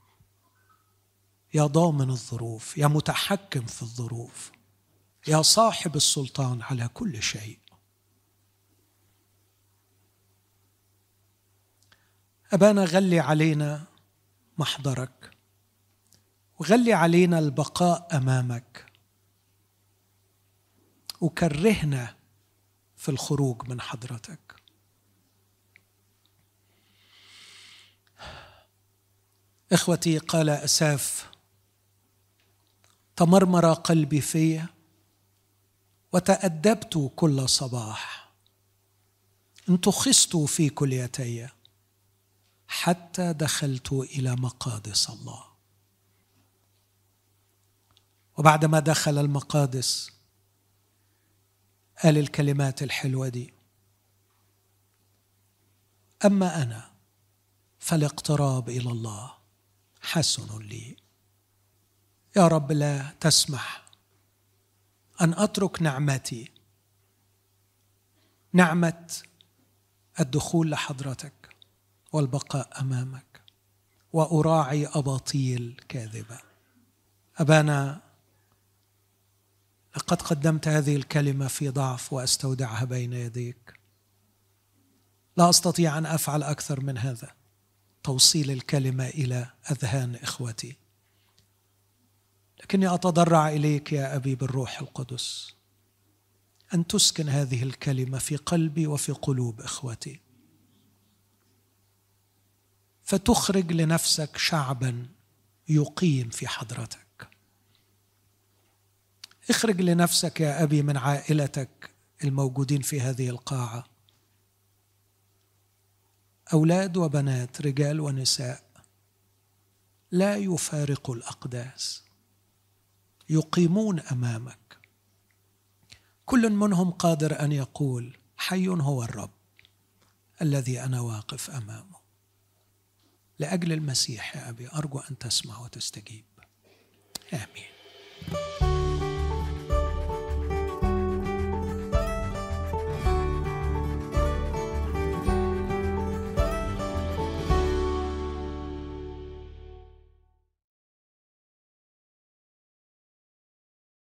يا ضامن الظروف يا متحكم في الظروف يا صاحب السلطان على كل شيء. أبانا غلي علينا محضرك وغلي علينا البقاء أمامك. وكرهنا في الخروج من حضرتك. إخوتي قال أساف تمرمر قلبي في وتأدبت كل صباح. انتخست في كليتي حتى دخلت إلى مقادس الله. وبعدما دخل المقادس قال الكلمات الحلوة دي. أما أنا فالاقتراب إلى الله حسن لي. يا رب لا تسمح أن أترك نعمتي نعمة الدخول لحضرتك والبقاء أمامك وأراعي أباطيل كاذبة. أبانا لقد قدمت هذه الكلمة في ضعف وأستودعها بين يديك. لا أستطيع أن أفعل أكثر من هذا. توصيل الكلمة إلى أذهان إخوتي. لكني أتضرع إليك يا ابي بالروح القدس أن تسكن هذه الكلمة في قلبي وفي قلوب إخوتي. فتخرج لنفسك شعبا يقيم في حضرتك. اخرج لنفسك يا أبي من عائلتك الموجودين في هذه القاعة. أولاد وبنات رجال ونساء لا يفارقوا الأقداس. يقيمون أمامك. كل منهم قادر أن يقول حي هو الرب الذي أنا واقف أمامه. لأجل المسيح يا أبي أرجو أن تسمع وتستجيب. آمين.